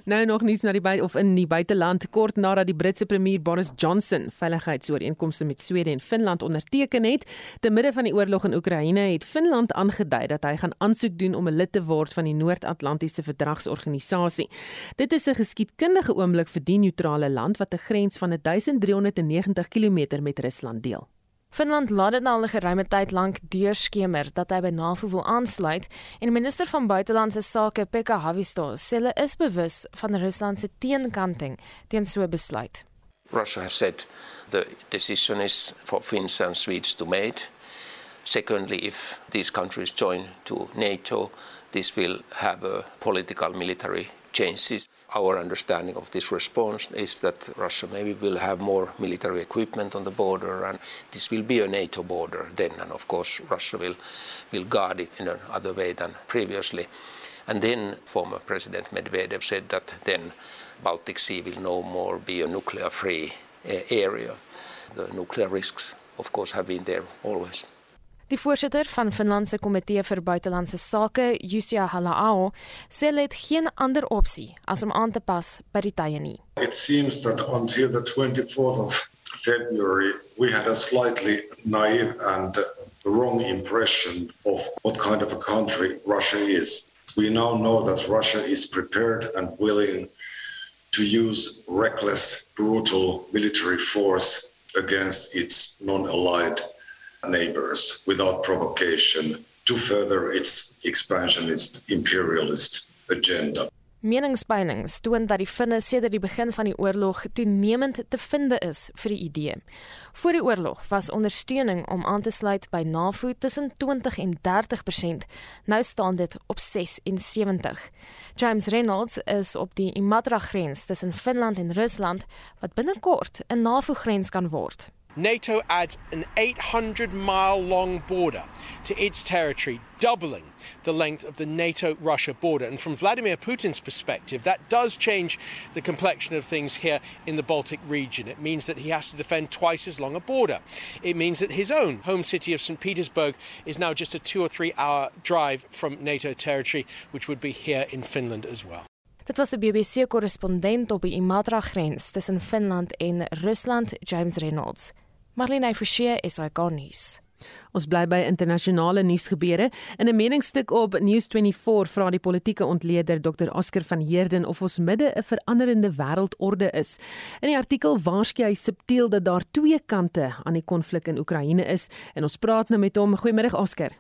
Nou nog niets na die by of in die buiteland kort nadat die Britse premier Boris Johnson veiligheidsooreenkomste met Swede en Finland onderteken het, te midde van die oorlog in Oekraïne het Finland aangedui dat hy gaan aansoek doen om 'n lid te word van die Noord-Atlantiese Verdragsorganisasie. Dit is 'n geskiedkundige oomblik vir die neutrale land wat 'n grens van 1390 km met Rusland deel. Finland laat dit nou al 'n geruime tyd lank deurskemer dat hy by NAVO wil aansluit en minister van buitelandse sake Pekka Haavisto sê hulle is bewus van Rusland se teenkanting teen so 'n besluit. Russia has said the decision is for Finns and Swedes to make. Secondly, if these countries join to NATO, this will have a political military changes. Our understanding of this response is that Russia maybe will have more military equipment on the border, and this will be a NATO border then. And of course, Russia will, will guard it in another way than previously. And then former President Medvedev said that then Baltic Sea will no more be a nuclear-free eh, area. The nuclear risks, of course, have been there always. Die voorsitter van Finland se komitee vir buitelandse sake, Jussi Halla-aho, sê hulle het geen ander opsie as om aan te pas by die tye nie. It seems that until the 24th of February we had a slightly naive and wrong impression of what kind of a country Russia is. We now know that Russia is prepared and willing to use reckless, brutal military force against its non-allied neighbors without provocation to further its expansionist imperialist agenda. Meningspeilings toon dat die finne sedert die begin van die oorlog toenemend te vinde is vir die idee. Voor die oorlog was ondersteuning om aan te sluit by NAVO tussen 20 en 30%. Nou staan dit op 76. James Reynolds is op die Imatra-grens tussen Finland en Rusland wat binnekort 'n NAVO-grens kan word. NATO adds an 800 mile long border to its territory, doubling the length of the NATO Russia border. And from Vladimir Putin's perspective, that does change the complexion of things here in the Baltic region. It means that he has to defend twice as long a border. It means that his own home city of St. Petersburg is now just a two or three hour drive from NATO territory, which would be here in Finland as well. Dit was 'n BBC-korrespondent op die Imatra-grens tussen Finland en Rusland, James Reynolds. Marlene Forsie is hy garnies. Ons bly by internasionale nuusgebeure. In 'n meningsstuk op News24 vra die politieke ontleder Dr Oscar van Heerden of ons midde 'n veranderende wêreldorde is. In die artikel waarskei hy subtiel dat daar twee kante aan die konflik in Oekraïne is en ons praat nou met hom. Goeiemôre Oscar.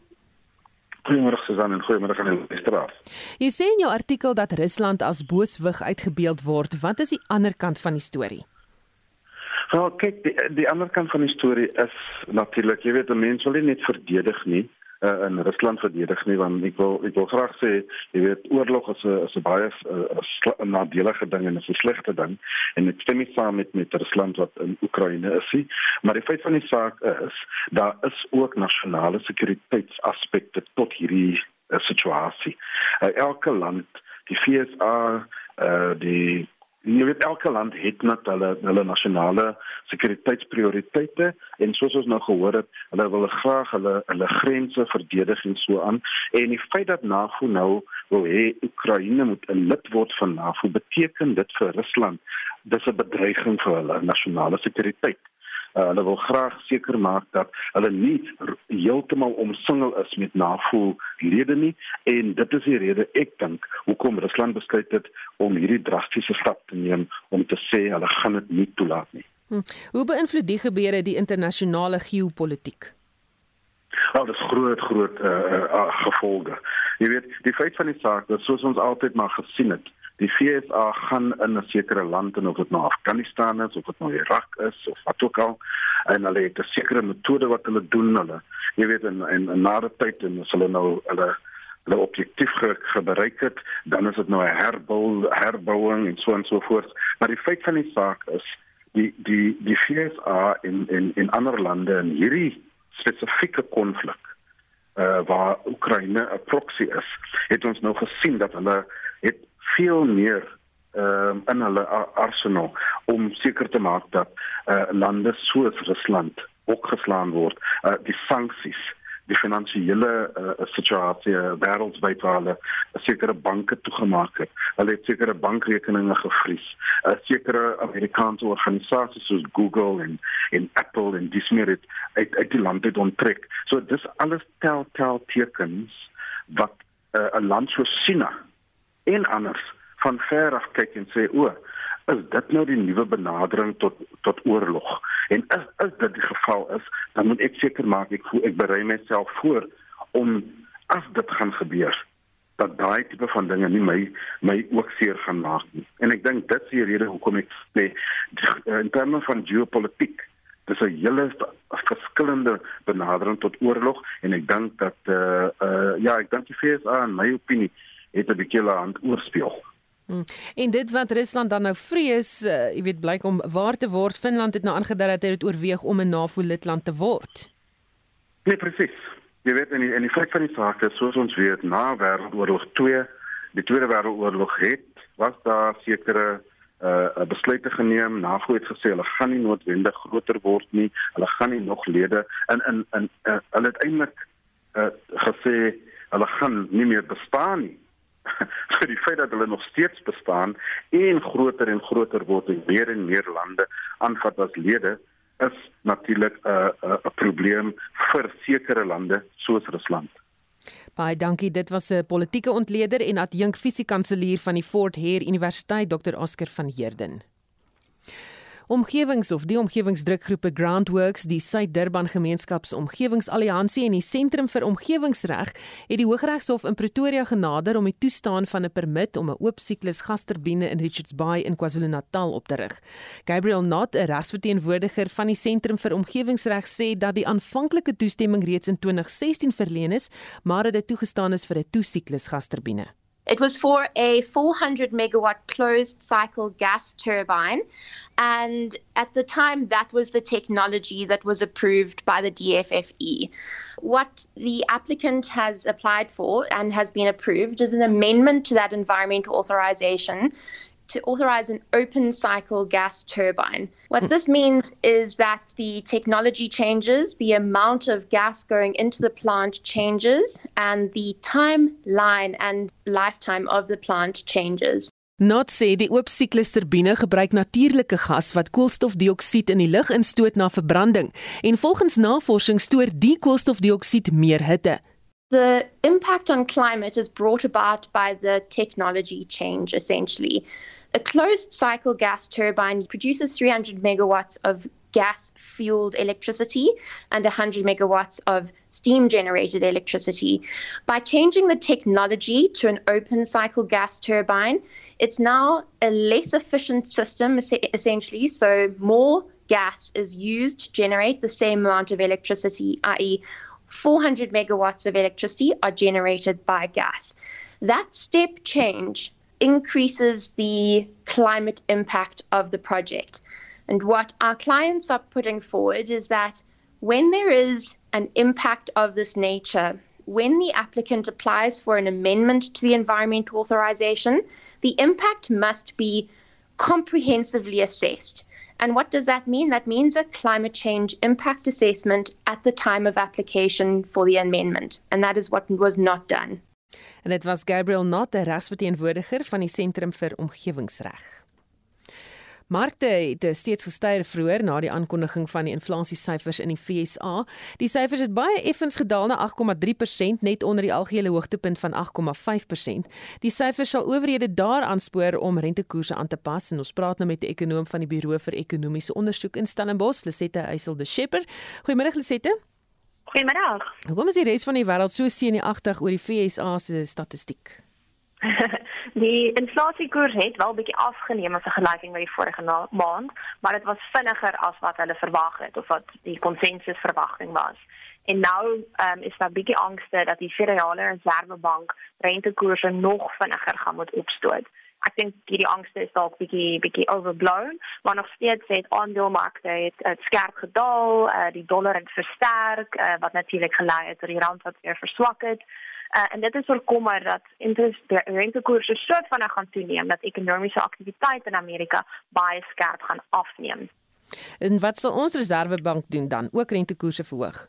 Goeiemôre Susan en goeiemôre aan die straat. Jy sê in jou artikel dat Rusland as booswig uitgebeeld word. Wat is die ander kant van die storie? Ja, kyk, die, die ander kant van die storie is natuurlik, jy weet, mense wil nie net verdedig nie uh, in Rusland verdedig nie want ek wil ek wil graag sê jy weet oorlog is 'n is 'n baie 'n nadelige ding en 'n slegte ding. En ek stem nie saam met met Rusland wat in Oekraïne is nie. Maar die feit van die saak is daar is ook nasionale sekuriteitsaspekte tot hierdie uh, situasie. Uh, elke land die FSA uh, die Jy weet elke land het net hulle hulle nasionale sekuriteitsprioriteite en soos ons nou gehoor het, hulle wil graag hulle hulle grense verdedig en so aan. En die feit dat NAVO nou wil hê Oekraïne moet 'n lid word van NAVO, beteken dit vir Rusland dis 'n bedreiging vir hulle nasionale sekuriteit. Uh, hulle wil graag seker maak dat hulle nie heeltemal omsingel is met NAVO-lede nie en dit is die rede ek dink hoekom Rusland besluit het om hierdie drastiese stap te neem om te sê hulle gaan dit nie toelaat nie. Hm. Hoe beïnvloed die gebeure die internasionale geopolitiek? Oh, dit is groot groot uh, uh, gevolge. Jy weet, die feit van die saak, dat soos ons altyd maar gesien het, die FSA gaan in 'n sekere land en of dit nou Afghanistan is of dit nou Irak is of wat ook al en hulle het 'n sekere metode wat hulle doen hulle jy weet en en, en na die tyd en as hulle nou hulle hulle objektief ge, gebereik het dan is dit nou 'n herbou herbouing en so en so voort. Maar die feit van die saak is die die die FSA in in in ander lande en hierdie spesifieke konflik uh, waar Oekraïne 'n proxy is het ons nou gesien dat hulle het veel meer ehm uh, in hulle arsenal om seker te maak dat eh uh, lande soos Rusland ook geslaan word. Eh uh, die sanksies, die finansiële uh, situasie wêreldwyd waar hulle sekere banke toegemaak het. Hulle het sekere bankrekeninge gevries. Uh, sekere Amerikaanse organisasies soos Google en en Apple en Disney het uit, uit die land het onttrek. So dis alles tel tel tekens wat eh, 'n uh, land soos China en anders van ver af kyk en sê o, is dit nou die nuwe benadering tot tot oorlog? En is is dit die geval is, dan moet ek seker maak ek ek berei myself voor om as dit gaan gebeur dat daai tipe van dinge nie my my ook seer gaan maak nie. En ek dink dit is die rede hoekom ek sê in terme van geopolitiek dis 'n hele verskillende benadering tot oorlog en ek dink dat eh uh, uh, ja, ek dink die FSA in my opinie het 'n bietjie hulle hand oorspeel. Hmm. En dit wat Rusland dan nou vrees, uh, jy weet blyk om waar te word. Finland het nou aangedui dat hy dit oorweeg om 'n NAVO lidland te word. Nee, presies. Jy weet en die, en die feit van die saak is soos ons weet na Wêreldoorlog 2, die Tweede Wêreldoorlog het was daar sekere uh besluite geneem. NAVO het gesê hulle gaan nie noodwendig groter word nie. Hulle gaan nie nog lede in in in uh, hulle het eintlik uh gesê hulle gaan nie meer bestaan nie so die feit dat hulle nog steeds bestaan en groter en groter word en meer en meer lande aanvat as lede is natuurlik 'n uh, 'n uh, 'n probleem vir sekere lande soos Rusland. Baie dankie. Dit was 'n politieke ontleder en adjunk fisiekanselier van die Fort Hare Universiteit, Dr. Oscar van Heerden. Omgewings of die omgewingsdrukgroepe Groundworks, die Suid-Durban Gemeenskapsomgewingsalliansie en die Sentrum vir Omgewingsreg het die Hooggeregshof in Pretoria genader om die toestaan van 'n permit om 'n oop siklus gasturbine in Richards Bay in KwaZulu-Natal op te rig. Gabriel Nott, 'n regsverteenwoordiger van die Sentrum vir Omgewingsreg, sê dat die aanvanklike toestemming reeds in 2016 verleen is, maar dat dit toegestaan is vir 'n toesiklus gasturbine. It was for a 400 megawatt closed cycle gas turbine. And at the time, that was the technology that was approved by the DFFE. What the applicant has applied for and has been approved is an amendment to that environmental authorization to authorize an open cycle gas turbine. What this means is that the technology changes, the amount of gas going into the plant changes, and the timeline and lifetime of the plant changes. Not sê die oop siklus turbine gebruik natuurlike gas wat koolstofdioksied in die lug instoot na verbranding en volgens navorsing stoor die koolstofdioksied meer hitte. The impact on climate is brought about by the technology change essentially. A closed cycle gas turbine produces 300 megawatts of gas fueled electricity and 100 megawatts of steam generated electricity. By changing the technology to an open cycle gas turbine, it's now a less efficient system essentially, so more gas is used to generate the same amount of electricity, i.e., 400 megawatts of electricity are generated by gas. That step change increases the climate impact of the project. And what our clients are putting forward is that when there is an impact of this nature, when the applicant applies for an amendment to the environmental authorization, the impact must be comprehensively assessed. And what does that mean? That means a climate change impact assessment at the time of application for the amendment. And that is what was not done. En dit was Gabriel Nott, 'n regsverteenwoordiger van die Sentrum vir Omgewingsreg. Markte het steeds gestyg vroeër na die aankondiging van die inflasiesyfers in die FSA. Die syfers het baie effens gedaal na 8,3% net onder die algehele hoogtepunt van 8,5%. Die syfers sal owerhede daar aanspoor om rentekoerse aan te pas en ons praat nou met 'n ekonom van die Buro vir Ekonomiese Onderzoek in Stellenbosch, Lisette Eysel de Schepper. Goeiemôre Lisette. Goeiemiddag. Hoekom is die res van die wêreld so senuagtig oor die FSA se statistiek? die inflasiekoers het wel bietjie afgeneem in vergelyking met die vorige maand, maar dit was vinniger as wat hulle verwag het of wat die konsensus verwagting was. En nou um, is daar bietjie angste dat die Federale Reservebank rentekoerse nog vinniger gaan moet opstoot ek dink hierdie angste is dalk bietjie bietjie overblown, maar nog steeds het aandelemarkte het, het skerp gedaal, uh, die dollar het versterk, uh, wat natuurlik gelei het tot die rand wat weer verswak het. Uh, en dit is voorkomer dat rentekoerse so vinnig gaan toeneem dat ekonomiese aktiwiteit in Amerika baie skerp gaan afneem. En wat sal ons Reservebank doen dan? Ook rentekoerse verhoog?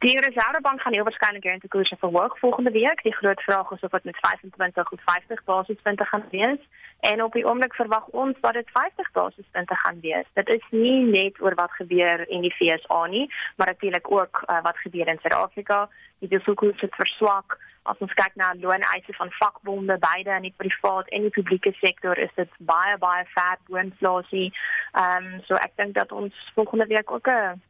Die Reservebank gaan heel waarskynlik rentekoerse verhoog volgende week. Die groot vraag is of dit met 25 of 50 basispunte gaan wees. En op die oomblik verwag ons dat dit 50 basispunte gaan wees. Dit is nie net oor wat gebeur in die FSA nie, maar natuurlik ook uh, wat gebeur in Suid-Afrika. Die besoekers het verswak. As ons kyk na looneise van vakbonde beide in die privaat en die publieke sektor, is dit baie baie ver bo inflasie. Ehm um, so ek dink dat ons volgende week ook 'n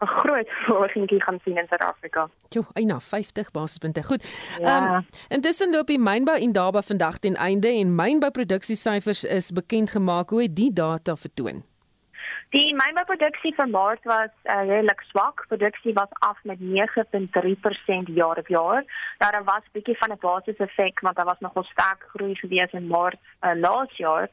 'n groot verhoging gaan sien in Suid-Afrika. Jo, eina 50 basispunte. Goed. Ehm ja. um, intussen loop die mynbou in Daba vandag ten einde en mynbouproduksiesyfers is bekend gemaak. Hoe het die data vertoon? Die mynbouproduksie vir Maart was uh, redelik swak. Produksie was af met 9.3% jaar op jaar. Nou, daar was 'n bietjie van 'n basiseffek want daar was nogal sterk groei gewees in Maart uh, laas jaar.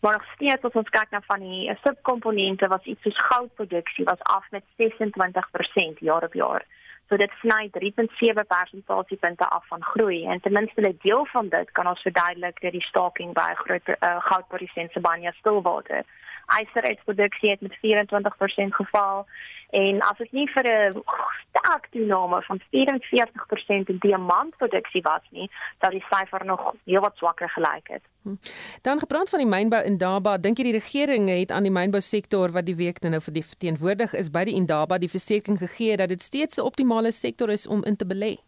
Maar nog steeds as ons kyk na van die uh, subkomponente was iets soos goudproduksie was af met 26% jaar op jaar. So dit sny 3.7 persentasiepunte af van groei en ten minste 'n deel van dit kan ons verduidelik deur die staking by groot uh, goudprodusent Sibanye Stillwater ysterheidsproduksie het met 24% geval en as dit nie vir 'n sterk toename van 44% in diamantproduksie was nie, sou die syfer nog heelwat swakker gelyk het. Hm. Dan gebrand van die mynbou in Daba, dink jy die regering het aan die mynbousektor wat die week nou vir die verteenwoordig is by die Indaba die versekering gegee dat dit steeds 'n optimale sektor is om in te belê?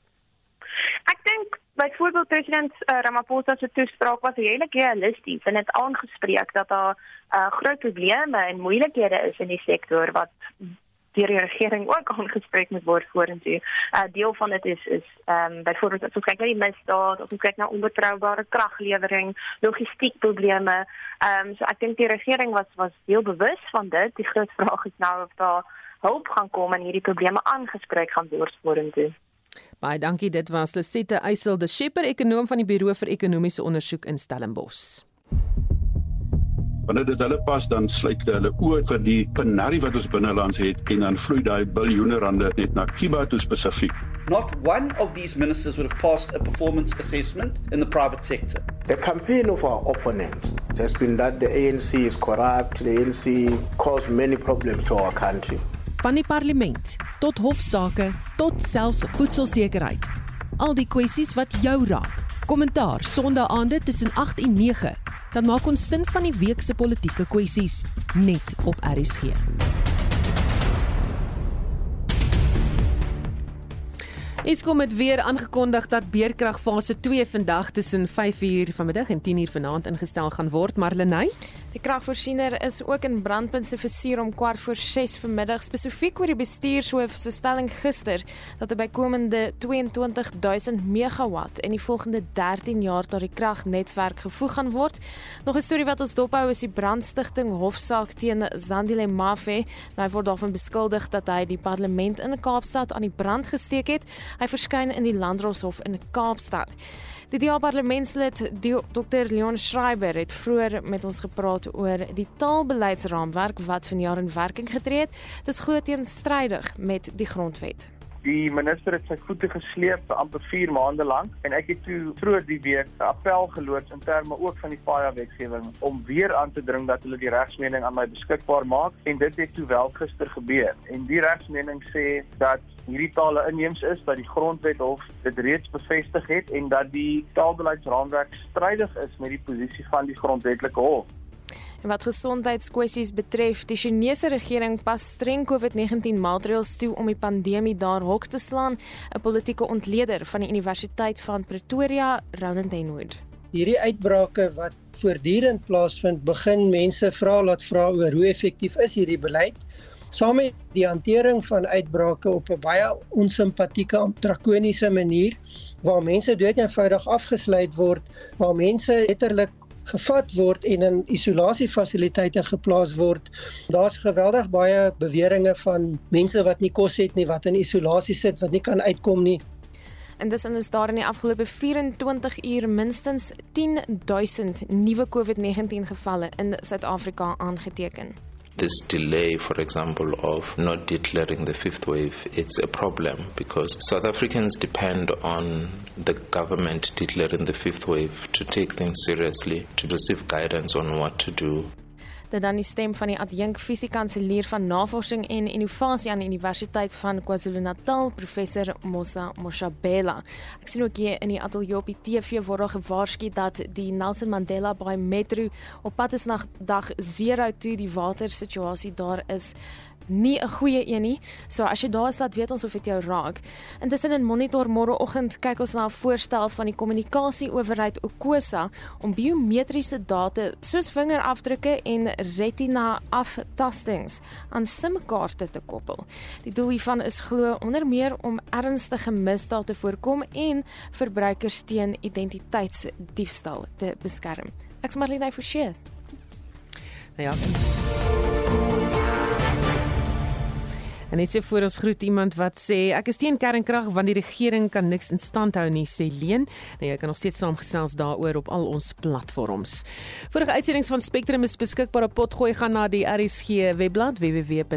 Ek dink Byvoorbeeld president uh, Ramaphosa se toespraak was redelik realisties en het aangespreek dat daar uh, groot probleme en moeilikhede is in die sektor wat deur die regering ook aangespreek moet word vorentoe. 'n uh, Deel van dit is is ehm um, byvoorbeeld as ons kyk na die misdaad, of ons kyk na onbetroubare kraglewering, logistiek probleme. Ehm um, so ek dink die regering was was heel bewus van dit. Die groot vraag is nou of daar hulp gaan kom en hierdie probleme aangespreek gaan word vorentoe. Baie dankie. Dit was Lesette Eysel, die Shepherd ekonom van die Buro vir Ekonomiese Ondersoek in Stellenbosch. Wanneer dit hulle pas dan sluit hulle oë vir die penarie wat ons binnelands het en dan vloei daai biljoene rande net na Kiba toe spesifiek. Not one of these ministers would have passed a performance assessment in the private sector. The campaign of our opponents has been that the ANC is corrupt, the ANC caused many problems to our country. Van die parlement tot hofsaake tot selfs voedselsekerheid. Al die kwessies wat jou raak. Kommentaar Sondae tussen 8 en 9 dan maak ons sin van die week se politieke kwessies net op RSG. Eskom het weer aangekondig dat beerkrag fase 2 vandag tussen 5uur vanmiddag en 10uur vanaand ingestel gaan word, maar Lenay Die kragvoorsiener is ook in brandpunt se versuur om kwart voor 6 vanmiddag spesifiek oor die bestuurshoof se stelling gister dat 'n bykomende 22000 megawatt in die volgende 13 jaar tot die kragnetwerk gevoeg gaan word. Nog 'n storie wat ons dophou is die brandstigting hofsaak teen Zandile Mafe. Hy word daarvan beskuldig dat hy die parlement in Kaapstad aan die brand gesteek het. Hy verskyn in die Landdroshof in Kaapstad. Die DA parlementslid Dr Leon Schreiber het vroeër met ons gepraat oor die taalbeleidsraamwerk wat vanjaar in werking getree het. Dit is glo teenstrydig met die grondwet. Die minister het sy voete gesleep amper 4 maande lank en ek het toe vroeër die week 'n appel geloods in terme ook van die FAIA wetgewing om weer aan te dring dat hulle die regsmening aan my beskikbaar maak en dit het toe wel gister gebeur. En die regsmening sê dat hierdie tale inheems is dat die grondwet hof dit reeds bevestig het en dat die taalbeleidsraamwerk strydig is met die posisie van die grondwetlike hof. En wat gesondheidskwessies betref, die Chinese regering pas streng COVID-19 maatreëls toe om die pandemie daar hok te slaan, 'n politieke ontleder van die Universiteit van Pretoria, Roland Denwood. Hierdie uitbrake wat voortdurend plaasvind, begin mense vra laat vra oor hoe effektief is hierdie beleid saam met die hantering van uitbrake op 'n baie onsimpatieke drakoniese manier waar mense doeteenvoudig afgesluit word, waar mense letterlik gevat word en in isolasiefasiliteite geplaas word. Daar's geweldig baie beweringe van mense wat nie kos het nie, wat in isolasie sit, wat nie kan uitkom nie. En dis is daar in die afgelope 24 uur minstens 10000 nuwe COVID-19 gevalle in Suid-Afrika aangeteken. This delay, for example, of not declaring the fifth wave, it's a problem because South Africans depend on the government declaring the fifth wave to take things seriously, to receive guidance on what to do. Dit dan die stem van die adjunk fisiekanselier van navorsing en innovasie aan die Universiteit van KwaZulu-Natal, professor Mosa Moshabela. Ek sien ook hier in die ateljee op die TV word daar gewaarsku dat die Nelson Mandela Bay Metro op pad is na dag 0 toe die watersituasie daar is nie 'n goeie een nie. So as jy daar is, laat weet ons of dit jou raak. Intussen in Monitor môreoggend kyk ons na 'n voorstel van die kommunikasieowerheid Okosa om biometriese data soos vingerafdrukke en retina aftastings aan SIM-kaarte te koppel. Die doel hiervan is glo onder meer om ernstige misdade te voorkom en verbruikers teen identiteitsdiefstal te beskerm. Ek's Marlene Forsie. Ja. En net so voor ons groet iemand wat sê ek is teen kernkrag want die regering kan niks in stand hou nie sê Leen. Nou jy kan nog steeds saamgesels daaroor op al ons platforms. Vorige uitsendings van Spectrum is beskikbaar op potgooi gaan na die RSG webblad www.rsg.co.za.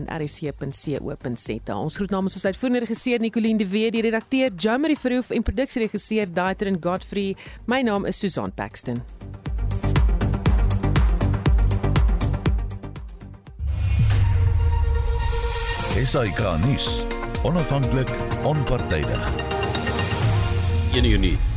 Ons groet namens ons uitvoerende regisseur Nicoline de Wet, die redakteur Jamie Verhoef en produksieregisseur Daitrin Godfrey. My naam is Susan Paxton. SAK nuus. Onafhanklik, onpartydig. 1 Junie